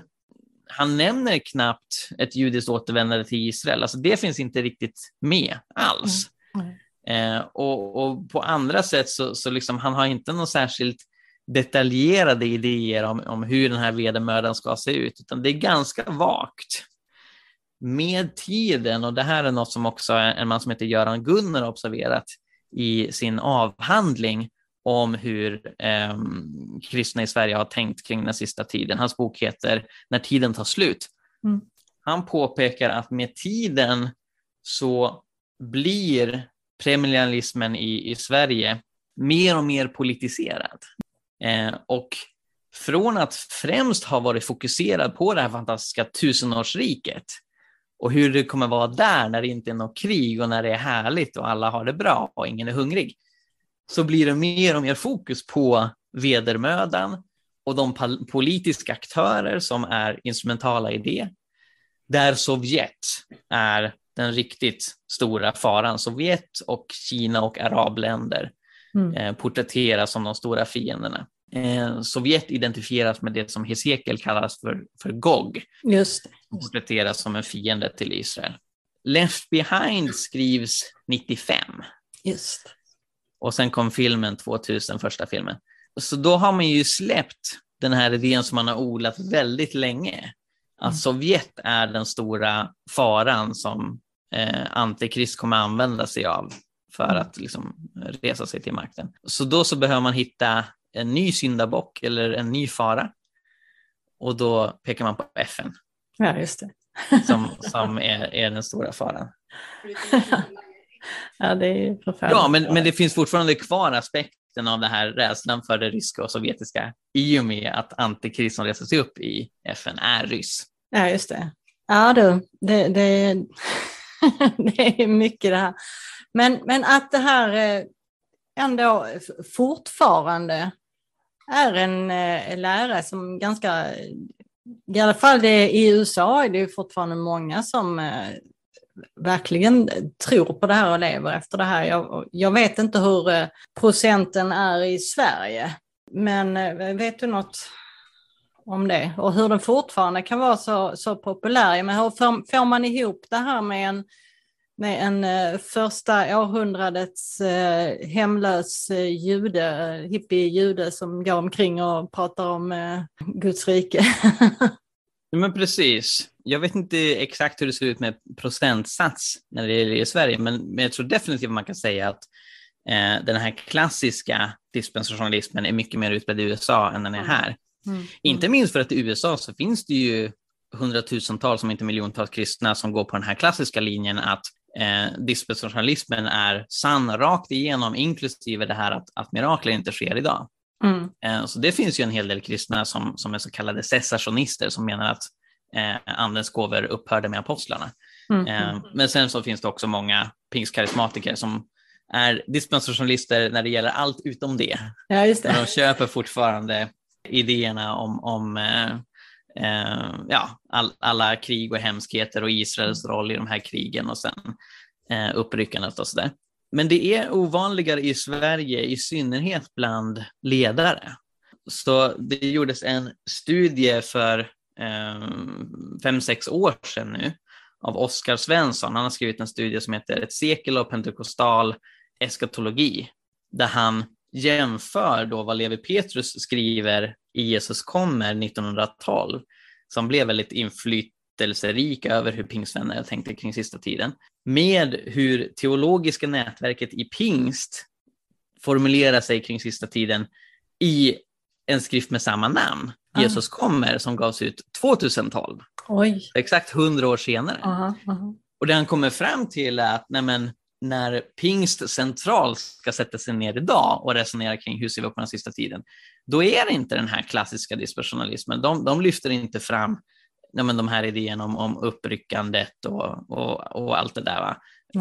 han nämner knappt ett judiskt återvändande till Israel. Alltså det finns inte riktigt med alls. Mm. Mm. Eh, och, och, på andra sätt så, så liksom, han har inte någon särskilt detaljerade idéer om, om hur den här vedermödan ska se ut, utan det är ganska vagt. Med tiden, och det här är något som också en man som heter Göran Gunnar har observerat i sin avhandling om hur eh, kristna i Sverige har tänkt kring den sista tiden. Hans bok heter När tiden tar slut. Mm. Han påpekar att med tiden så blir premillennialismen i, i Sverige mer och mer politiserad. Eh, och från att främst ha varit fokuserad på det här fantastiska tusenårsriket och hur det kommer vara där när det inte är något krig och när det är härligt och alla har det bra och ingen är hungrig, så blir det mer och mer fokus på vedermödan och de politiska aktörer som är instrumentala i det, där Sovjet är den riktigt stora faran. Sovjet och Kina och arabländer mm. eh, porträtteras som de stora fienderna. Eh, Sovjet identifieras med det som Hesekiel kallas för, för Gog. Just porträtteras som en fiende till Israel. Left behind skrivs 95. Just. Och sen kom filmen 2000, första filmen. Så då har man ju släppt den här idén som man har odlat väldigt länge. Att mm. Sovjet är den stora faran som eh, Antikrist kommer använda sig av för mm. att liksom, resa sig till makten. Så då så behöver man hitta en ny syndabock eller en ny fara. Och då pekar man på FN. Ja, just det. som som är, är den stora faran. ja, det är förfärligt. Ja, men, men det finns fortfarande kvar aspekten av den här rädslan för det ryska och sovjetiska i och med att antikrist som reser sig upp i FN är ryss. Ja, just det. Ja, du, det, det, det är mycket det här. Men, men att det här eh, ändå fortfarande är en eh, lära som ganska, i alla fall det, i USA är det fortfarande många som eh, verkligen tror på det här och lever efter det här. Jag, jag vet inte hur eh, procenten är i Sverige, men eh, vet du något om det? Och hur den fortfarande kan vara så, så populär? Men hur får, får man ihop det här med en med en eh, första århundradets eh, hemlös eh, jude, hippie-jude som går omkring och pratar om eh, Guds rike. men precis. Jag vet inte exakt hur det ser ut med procentsats när det gäller i Sverige, men, men jag tror definitivt man kan säga att eh, den här klassiska dispensationalismen är mycket mer utbredd i USA än den är här. Mm. Mm. Inte minst för att i USA så finns det ju hundratusentals, om inte miljontals kristna som går på den här klassiska linjen att eh, dispensationalismen är sann rakt igenom, inklusive det här att, att mirakler inte sker idag. Mm. Eh, så det finns ju en hel del kristna som, som är så kallade cessationister som menar att eh, andens gåvor upphörde med apostlarna. Mm. Eh, men sen så finns det också många pingstkarismatiker som är dispensationalister när det gäller allt utom det. Ja, just det. Men de köper fortfarande idéerna om, om eh, eh, ja, all, alla krig och hemskheter och Israels roll i de här krigen och sen eh, uppryckandet och sådär. Men det är ovanligare i Sverige, i synnerhet bland ledare. Så det gjordes en studie för eh, fem, sex år sedan nu av Oskar Svensson. Han har skrivit en studie som heter Ett sekel av pentekostal eskatologi, där han jämför då vad Levi Petrus skriver i Jesus kommer 1912, som blev väldigt inflytelserik över hur pingstvänner tänkte kring sista tiden, med hur teologiska nätverket i pingst formulerar sig kring sista tiden i en skrift med samma namn, ah. Jesus kommer, som gavs ut 2012. Oj. Exakt hundra år senare. Aha, aha. Och det han kommer fram till är att nej men, när pingst centralt ska sätta sig ner idag och resonera kring hur ser vi på den sista tiden, då är det inte den här klassiska dispersonalismen. De, de lyfter inte fram ja, men de här idéerna om, om uppryckandet och, och, och allt det där. Va?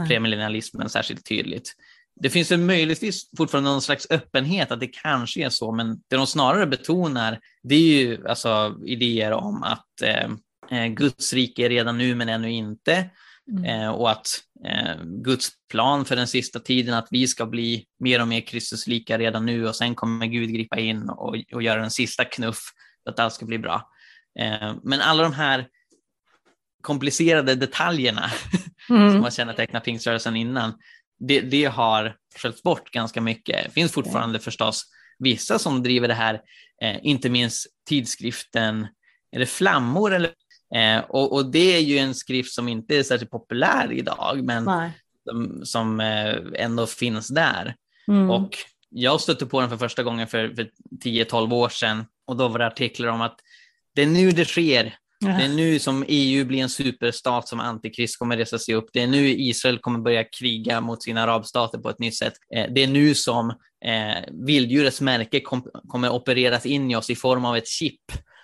Premillennialismen särskilt tydligt. Det finns ju möjligtvis fortfarande någon slags öppenhet att det kanske är så, men det de snarare betonar, det är ju alltså idéer om att eh, eh Guds rike är redan nu men ännu inte. Mm. Eh, och att eh, Guds plan för den sista tiden, att vi ska bli mer och mer Kristuslika redan nu och sen kommer Gud gripa in och, och göra den sista knuff för att allt ska bli bra. Eh, men alla de här komplicerade detaljerna mm. som har kännetecknat pingströrelsen innan, det, det har sköljts bort ganska mycket. Det finns fortfarande förstås vissa som driver det här, eh, inte minst tidskriften, är det Flammor eller Eh, och, och, det är ju en skrift som inte är särskilt populär idag, men som, som eh, ändå finns där. Mm. Och jag stötte på den för första gången för, för 10-12 år sedan och då var det artiklar om att det är nu det sker. Ja. Det är nu som EU blir en superstat som antikrist kommer resa sig upp. Det är nu Israel kommer börja kriga mot sina arabstater på ett nytt sätt. Eh, det är nu som eh, vilddjurets märke kom, kommer opereras in i oss i form av ett chip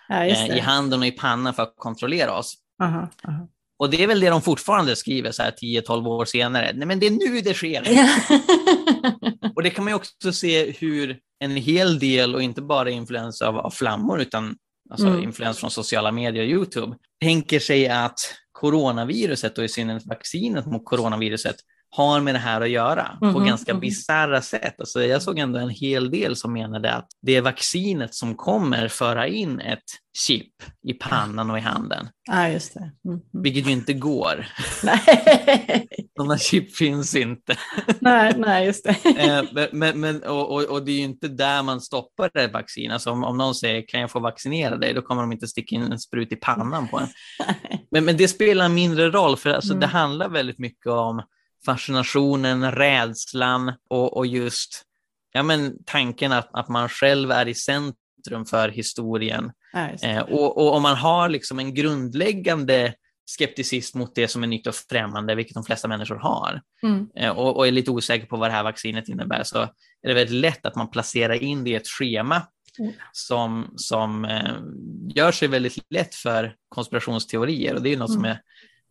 ja, eh, i handen och i pannan för att kontrollera oss. Aha, aha. Och det är väl det de fortfarande skriver så här 10-12 år senare. Nej, men det är nu det sker. och det kan man ju också se hur en hel del, och inte bara influens av, av flammor, utan alltså mm. influens från sociala medier och YouTube, tänker sig att coronaviruset och i synnerhet vaccinet mot coronaviruset har med det här att göra mm, på ganska mm. bisarra sätt. Alltså jag såg ändå en hel del som menade att det är vaccinet som kommer föra in ett chip i pannan och i handen. Ja, just det. Mm. Vilket ju inte går. Nej. Sådana chip finns inte. nej, nej, just det. Eh, men, men, och, och, och, det är ju inte där man stoppar det vaccin. Alltså om, om någon säger kan jag få vaccinera dig, då kommer de inte sticka in en sprut i pannan på en. Men, men det spelar mindre roll, för alltså, mm. det handlar väldigt mycket om fascinationen, rädslan och, och just ja, men, tanken att, att man själv är i centrum för historien. Ja, eh, och, och, om man har liksom en grundläggande skepticism mot det som är nytt och främmande, vilket de flesta människor har, mm. eh, och, och, är lite osäker på vad det här vaccinet innebär, så är det väldigt lätt att man placerar in det i ett schema mm. som, som eh, gör sig väldigt lätt för konspirationsteorier. Och det är något mm. som är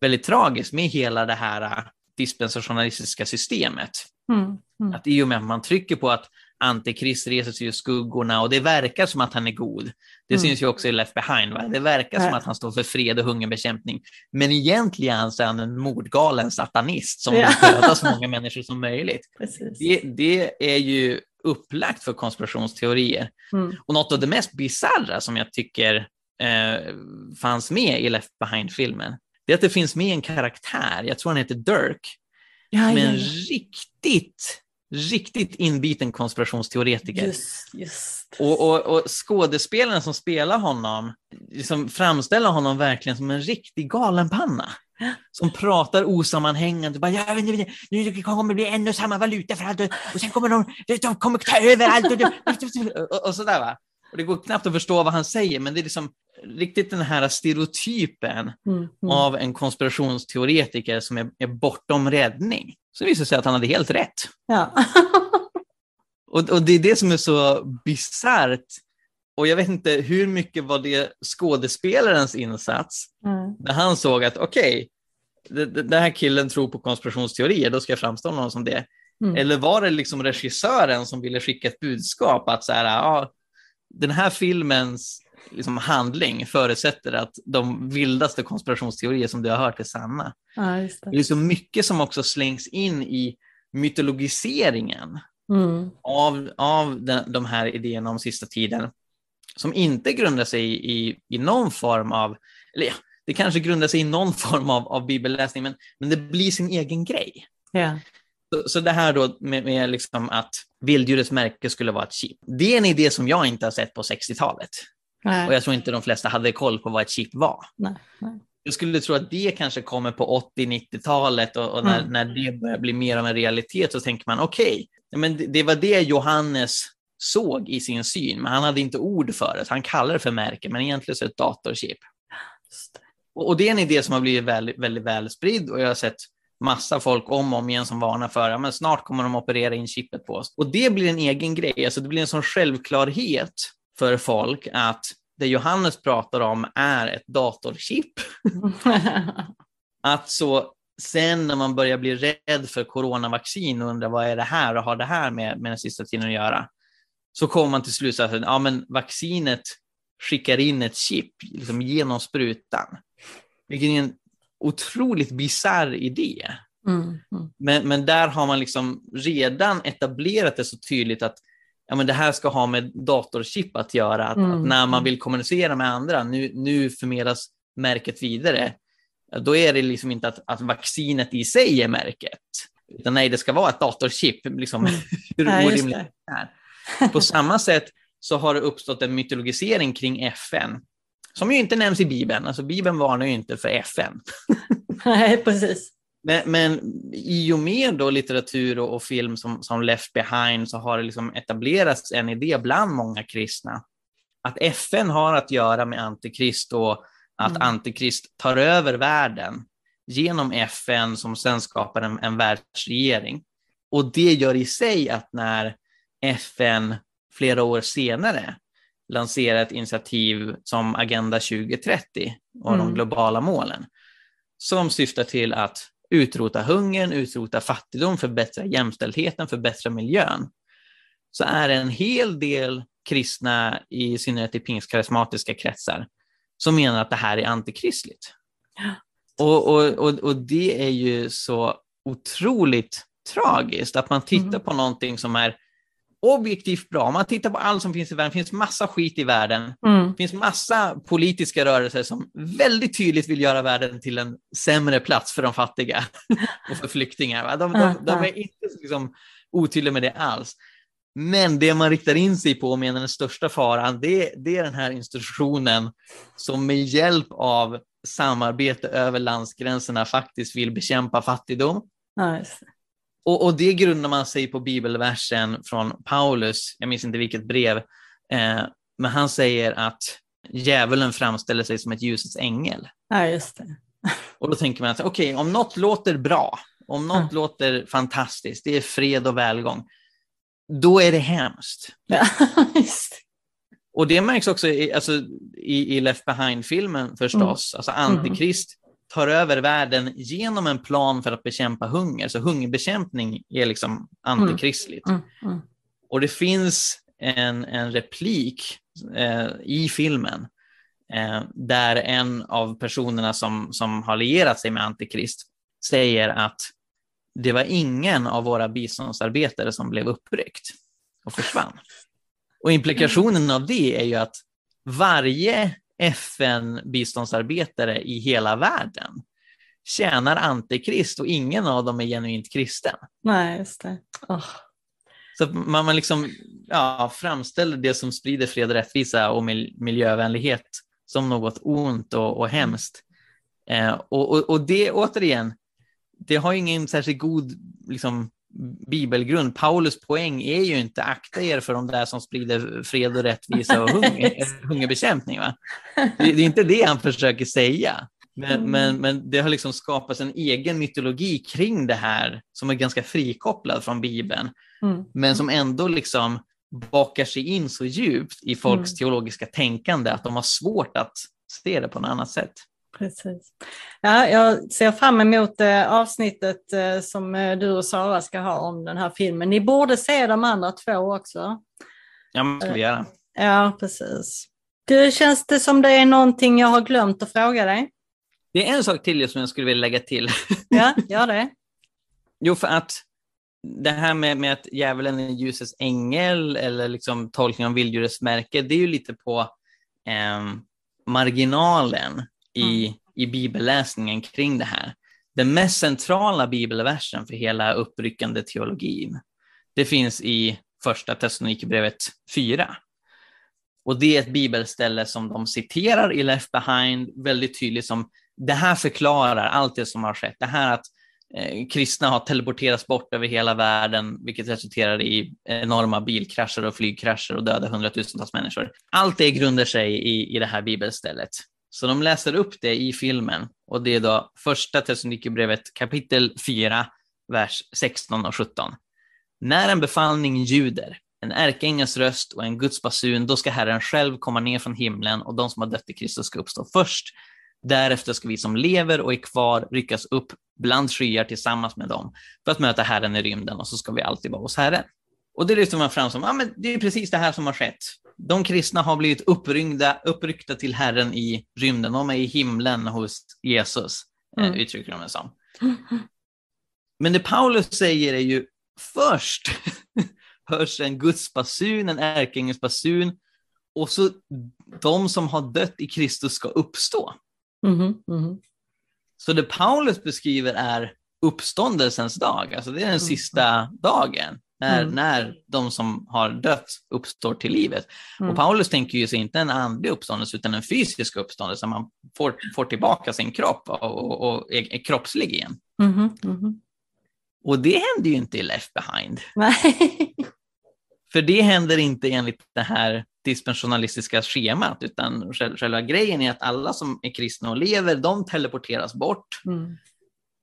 väldigt tragiskt med hela det här dispensationalistiska systemet. Mm, mm. Att i och med att man trycker på att Antikrist reser sig ur skuggorna och det verkar som att han är god. Det mm. syns ju också i Left behind. Va? Det verkar som att han står för fred och hungerbekämpning. Men egentligen så är han en mordgalen satanist som vill döda så många människor som möjligt. Det, det, är ju upplagt för konspirationsteorier. Mm. Och något av det mest bisarra som jag tycker eh, fanns med i Left behind-filmen, det är att det finns med en karaktär, jag tror han heter Dirk, ja, som är en riktigt, riktigt inbiten konspirationsteoretiker. Just, just. Och, och, och skådespelaren som spelar honom liksom framställer honom verkligen som en riktig galenpanna som pratar osammanhängande. Bara, ja, nu, nu kommer det bli en och samma valuta för allt och sen kommer de, de kommer ta över allt. Och, och, och sådär va. Och det går knappt att förstå vad han säger, men det är liksom riktigt den här stereotypen mm, mm. av en konspirationsteoretiker som är, är bortom räddning. Så det visar sig att han hade helt rätt. Ja. och, och det är det som är så bisarrt. Och jag vet inte hur mycket var det skådespelarens insats mm. när han såg att okej, okay, den här killen tror på konspirationsteorier, då ska jag framställa honom som det. Mm. Eller var det liksom regissören som ville skicka ett budskap att så här, ja, den här filmens liksom, handling förutsätter att de vildaste konspirationsteorier som du har hört är sanna. Ja, det. det. är så mycket som också slängs in i mytologiseringen mm. av, av den, de här idéerna om sista tiden som inte grundar sig i, i, i någon form av, eller ja, det kanske grundar sig i någon form av, av bibelläsning, men, men det blir sin egen grej. Ja. Så, så det här då med, med liksom att vilddjurets märke skulle vara ett chip, det är en idé som jag inte har sett på 60-talet. Nej. Och jag tror inte de flesta hade koll på vad ett chip var. Nej, nej. Jag skulle tro att det kanske kommer på 80-90-talet och, och när, mm. när det börjar bli mer av en realitet så tänker man okej, okay, det, det var det Johannes såg i sin syn, men han hade inte ord för det. Han kallar det för märke, men egentligen så är det ett datorchip. Och, och det är en idé som har blivit väldigt, väldigt väl spridd och jag har sett massa folk om och om igen som varnar för att ja, snart kommer de operera in chippet på oss. Och det blir en egen grej, alltså det blir en sån självklarhet för folk att det Johannes pratar om är ett datorchip. att så sen när man börjar bli rädd för coronavaccin och undrar vad är det här och har det här med, med den sista tiden att göra, så kommer man till slutsatsen att ja, vaccinet skickar in ett chip liksom genom sprutan. Vilket är en otroligt bisarr idé. Mm, mm. Men, men där har man liksom redan etablerat det så tydligt att ja, men det här ska ha med datorchip att göra. Att, mm. att när man vill kommunicera med andra, nu, nu förmedlas märket vidare. Då är det liksom inte att, att vaccinet i sig är märket, utan nej, det ska vara ett datorchip. Liksom, mm. hur orimligt det är. På samma sätt så har det uppstått en mytologisering kring FN, som ju inte nämns i Bibeln. Alltså Bibeln varnar ju inte för FN. Nej, precis. Men, men i och med då litteratur och, och, film som, som Left Behind så har det liksom etablerats en idé bland många kristna att FN har att göra med Antikrist och att mm. Antikrist tar över världen genom FN som sen skapar en, en världsregering. Och det gör i sig att när FN flera år senare lanserar ett initiativ som Agenda 2030 och mm. de globala målen, som syftar till att utrota hungern, utrota fattigdom, förbättra jämställdheten, förbättra miljön, så är det en hel del kristna, i synnerhet i pingstkarismatiska kretsar, som menar att det här är antikristligt. Och, och, och, och, det är ju så otroligt tragiskt att man tittar mm. på någonting som är objektivt bra. Om man tittar på allt som finns i världen, det finns massa skit i världen. Mm. Det finns massa politiska rörelser som väldigt tydligt vill göra världen till en sämre plats för de fattiga och för flyktingar. De, de, de är inte liksom otydliga med det alls. Men det man riktar in sig på och menar den största faran, det, det är den här institutionen som med hjälp av samarbete över landsgränserna faktiskt vill bekämpa fattigdom. Ja, och, och, det grundar man sig på bibelversen från Paulus, jag minns inte vilket brev, eh, men han säger att djävulen framställer sig som ett ljusets ängel. Ja, just det. Och då tänker man att okej, okay, om något låter bra, om något ja. låter fantastiskt, det är fred och välgång, då är det hemskt. Ja, just. Och det märks också i, alltså, i, i Left Behind-filmen förstås. Mm. Alltså Antikrist tar över världen genom en plan för att bekämpa hunger. Så hungerbekämpning är liksom antikristligt. Mm. Mm. mm. Och det finns en, en replik eh, i filmen eh, där en av personerna som, som har lierat sig med Antikrist säger att det var ingen av våra biståndsarbetare som blev uppryckt och försvann. Och implikationen av det är ju att varje FN-biståndsarbetare i hela världen tjänar antikrist och ingen av dem är genuint kristen. Nej, just det. Oh. Så man, man liksom, ja, framställer det som sprider fred och rättvisa och miljövänlighet som något ont och, och hemskt. Eh, och, och, och, det återigen, det har ingen särskilt god liksom, bibelgrund. Paulus poäng är ju inte akta er för de där som sprider fred och rättvisa och hunger, hungerbekämpning. Va? Det, det, är inte det han försöker säga. Men, mm. men, men det har liksom skapats en egen mytologi kring det här som är ganska frikopplad från Bibeln, mm. men som ändå liksom bakar sig in så djupt i folks mm. teologiska tänkande att de har svårt att se det på något annat sätt. Precis. Ja, jag ser fram emot eh, avsnittet eh, som eh, du och Sara ska ha om den här filmen. Ni borde se de andra två också. Ja, det ska vi göra. Ja, precis. Du, känns det som det är någonting jag har glömt att fråga dig? Det är en sak till som jag skulle vilja lägga till. Ja, gör det. jo, för att det här med, med att djävulen är ljusets ängel eller liksom tolkning av vilddjurets märke, det är ju lite på eh, marginalen i, mm. i bibelläsningen kring det här. Den mest centrala bibelversen för hela uppryckande teologin, det finns i första Thessalonikerbrevet 4. Och det är ett bibelställe som de citerar i Left Behind väldigt tydligt som det här förklarar allt det som har skett. Det här att eh, kristna har teleporterats bort över hela världen, vilket resulterar i enorma bilkrascher och flygkrascher och döda hundratusentals människor. Allt det grundar sig i, i det här bibelstället. Så de läser upp det i filmen och det är då första Thessalonikerbrevet kapitel 4, vers 16 och 17. När en befallning ljuder, en ärkeängels röst och en Guds basun, då ska Herren själv komma ner från himlen och de som har dött i Kristus ska uppstå först. Därefter ska vi som lever och är kvar ryckas upp bland skyar tillsammans med dem för att möta Herren i rymden och så ska vi alltid vara hos Herren. Och det lyfter man fram som, ja men det är precis det här som har skett de kristna har blivit uppryckta, uppryckta till Herren i rymden. De är i himlen hos Jesus, eh, mm. uttrycker de det som. Men det Paulus säger är ju först hörs en Guds basun, en ärkeängels basun, och så de som har dött i Kristus ska uppstå. Mm, mm. Så det Paulus beskriver är uppståndelsens dag, alltså det är den mm. sista dagen. När, Mm. när de som har dött uppstår till livet. Mm. Och Paulus tänker ju sig inte en andlig uppståndelse utan en fysisk uppståndelse, man får, får tillbaka sin kropp och, och, och är, är kroppslig igen. Mhm. Och det händer ju inte i Left Behind. Nej. För det händer inte enligt det här dispensionalistiska schemat, utan själ- själva grejen är att alla som är kristna och lever, de teleporteras bort. Mm.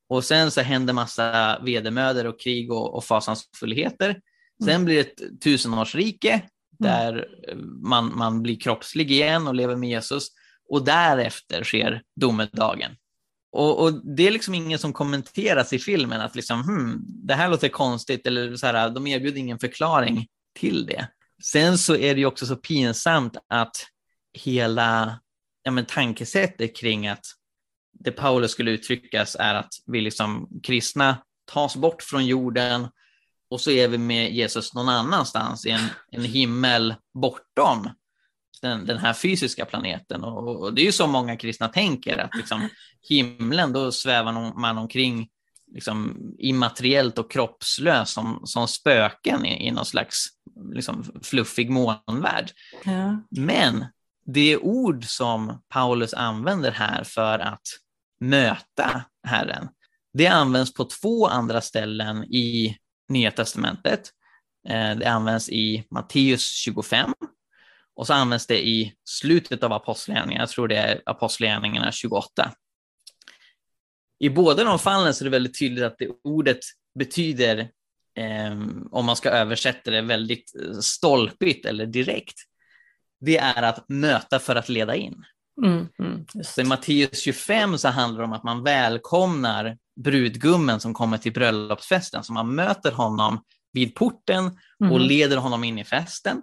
Och sen så händer massa vedermödor och krig och, och fasansfullheter. Sen Mm. blir det ett tusenårsrike där eh, man, man blir kroppslig igen och lever med Jesus. Och därefter sker domedagen. Och, och det är liksom ingen som kommenteras i filmen att liksom, hmm, det här låter konstigt eller så här, de erbjuder ingen förklaring till det. Sen så är det ju också så pinsamt att hela ja, men tankesättet kring att det Paulus skulle uttryckas är att vi liksom kristna tas bort från jorden och så är vi med Jesus någon annanstans i en, en himmel bortom den, den här fysiska planeten. Och, och det är ju så många kristna tänker, att liksom, himlen, då svävar man omkring liksom, immateriellt och kroppslös som, som spöken i, i någon slags liksom, fluffig molnvärld. Ja. Men det ord som Paulus använder här för att möta Herren, det används på två andra ställen i Nya Testamentet. Eh, det används i Matteus 25 och så används det i slutet av Apostlagärningarna, jag tror det är Apostlagärningarna 28. I båda de fallen så är det väldigt tydligt att det ordet betyder, ehm, om man ska översätta det väldigt eh, stolpigt eller direkt, det är att möta för att leda in. Mm, mm, i Matteus 25 så handlar det om att man välkomnar brudgummen som kommer till bröllopsfesten, så man möter honom vid porten och Mhm. leder honom in i festen.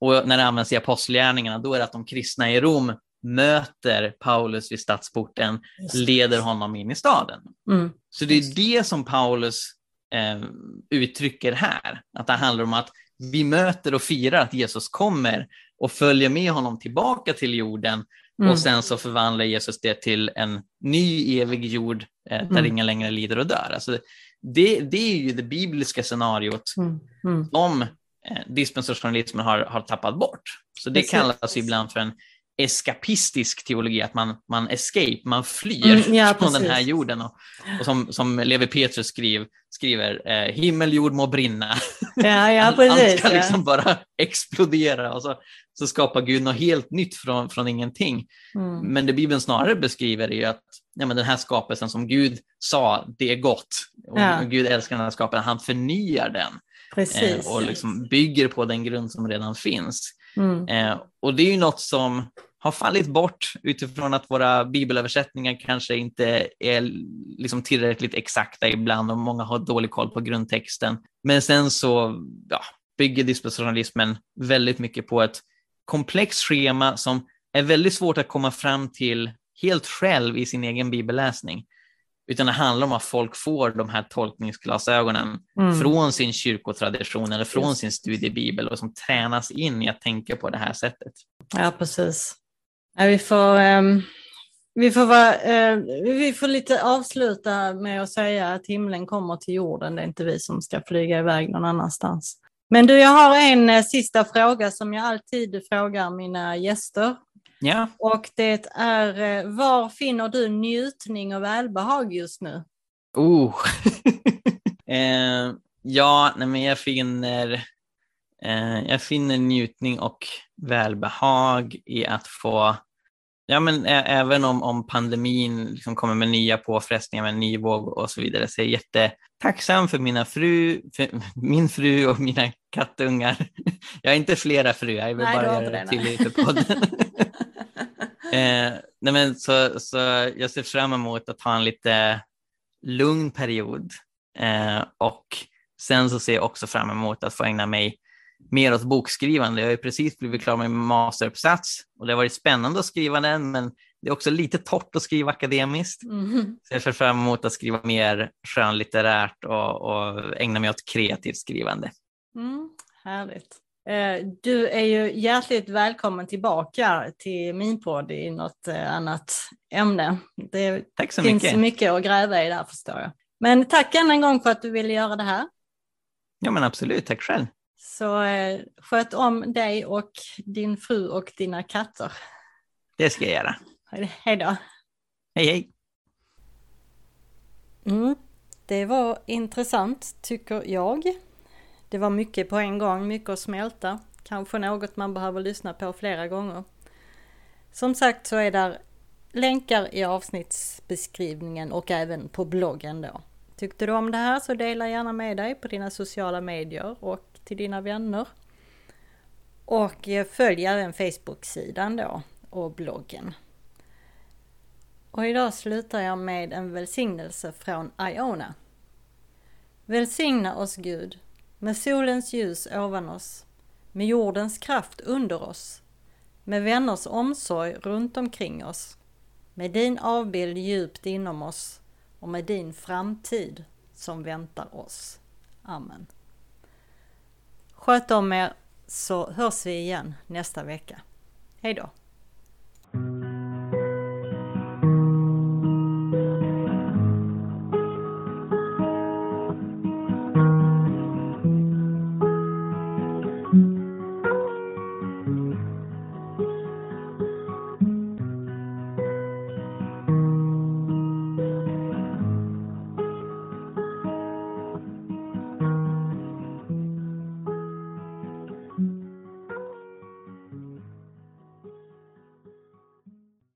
Och när det används i apostlagärningarna, då är det att de kristna i Rom möter Paulus vid stadsporten, leder honom in i staden. Mm, Så det är det som Paulus eh, uttrycker här, att det handlar om att vi möter och firar att Jesus kommer och följer med honom tillbaka till jorden mm. och sen så förvandlar Jesus det till en ny evig jord eh, där Mm. ingen längre lider och dör. Alltså det, det är ju det bibliska scenariot Mm, mm. som eh, dispensationalismen har, har tappat bort. Så det Precis. kallas ibland för en eskapistisk teologi, att man, man escape, man flyr Mm, ja, från den här precis. jorden. Och, och som, som Levi Petrus skriv, skriver, eh, himmel, jord må brinna. Ja, ja, Allt precis. ska ja. liksom bara explodera och så, så skapar Gud något helt nytt från, från ingenting. Mm. Men det Bibeln snarare beskriver är ju att ja, men den här skapelsen som Gud sa, det är gott. Och Ja. Gud älskar den här skapelsen, han förnyar den Precis. eh, och liksom bygger på den grund som redan finns. Mm. Eh, och det är ju något som har fallit bort utifrån att våra bibelöversättningar kanske inte är liksom tillräckligt exakta ibland och många har dålig koll på grundtexten. Men sen så ja, bygger dispensationalismen väldigt mycket på ett komplext schema som är väldigt svårt att komma fram till helt själv i sin egen bibelläsning. Utan det handlar om att folk får de här tolkningsglasögonen Mm. från sin kyrkotradition eller från Just. sin studiebibel och som tränas in i att tänka på det här sättet. Ja, precis. Ja, vi, får, ehm, vi, får vara, eh, vi får lite avsluta med att säga att himlen kommer till jorden. Det är inte vi som ska flyga iväg någon annanstans. Men du, jag har en eh, sista fråga som jag alltid frågar mina gäster. Ja, Och det är, eh, var finner du njutning och välbehag just nu? oh. eh, ja, nej, men jag finner, eh, jag finner njutning och välbehag i att få Ja, men även om, om pandemin liksom kommer med nya påfrestningar, med en ny våg och så vidare, så är jag jättetacksam för, mina fru, för min fru och mina kattungar. Jag har inte flera fruar, jag vill Nej, bara göra det tydligt för podden. eh, nej men så, så jag ser fram emot att ha en lite lugn period eh, och sen så ser jag också fram emot att få ägna mig mer åt bokskrivande. Jag har ju precis blivit klar med min masteruppsats och det har varit spännande att skriva den, men det är också lite torrt att skriva akademiskt. Mhm. Så jag ser fram emot att skriva mer skönlitterärt och, och ägna mig åt kreativt skrivande. Mm, härligt. Eh, Du är ju hjärtligt välkommen tillbaka till min podd i något eh, annat ämne. Det Tack så finns mycket. mycket att gräva i där förstår jag. Men tack än en gång för att du ville göra det här. Ja men absolut, tack själv. Så eh, sköt om dig och din fru och dina katter. Det ska jag göra. Hej då. Hej hej. Mm, det var intressant tycker jag. Det var mycket på en gång, mycket att smälta. Kanske något man behöver lyssna på flera gånger. Som sagt så är där länkar i avsnittsbeskrivningen och även på bloggen då. Tyckte du om det här så dela gärna med dig på dina sociala medier och till dina vänner. Och eh, följ även Facebook-sidan då och bloggen. Och idag slutar jag med en välsignelse från Iona. Välsigna oss Gud med solens ljus ovan oss, med jordens kraft under oss, med vänners omsorg runt omkring oss, med din avbild djupt inom oss och med din framtid som väntar oss. Amen. Sköt om er så hörs vi igen nästa vecka. Hej Hejdå.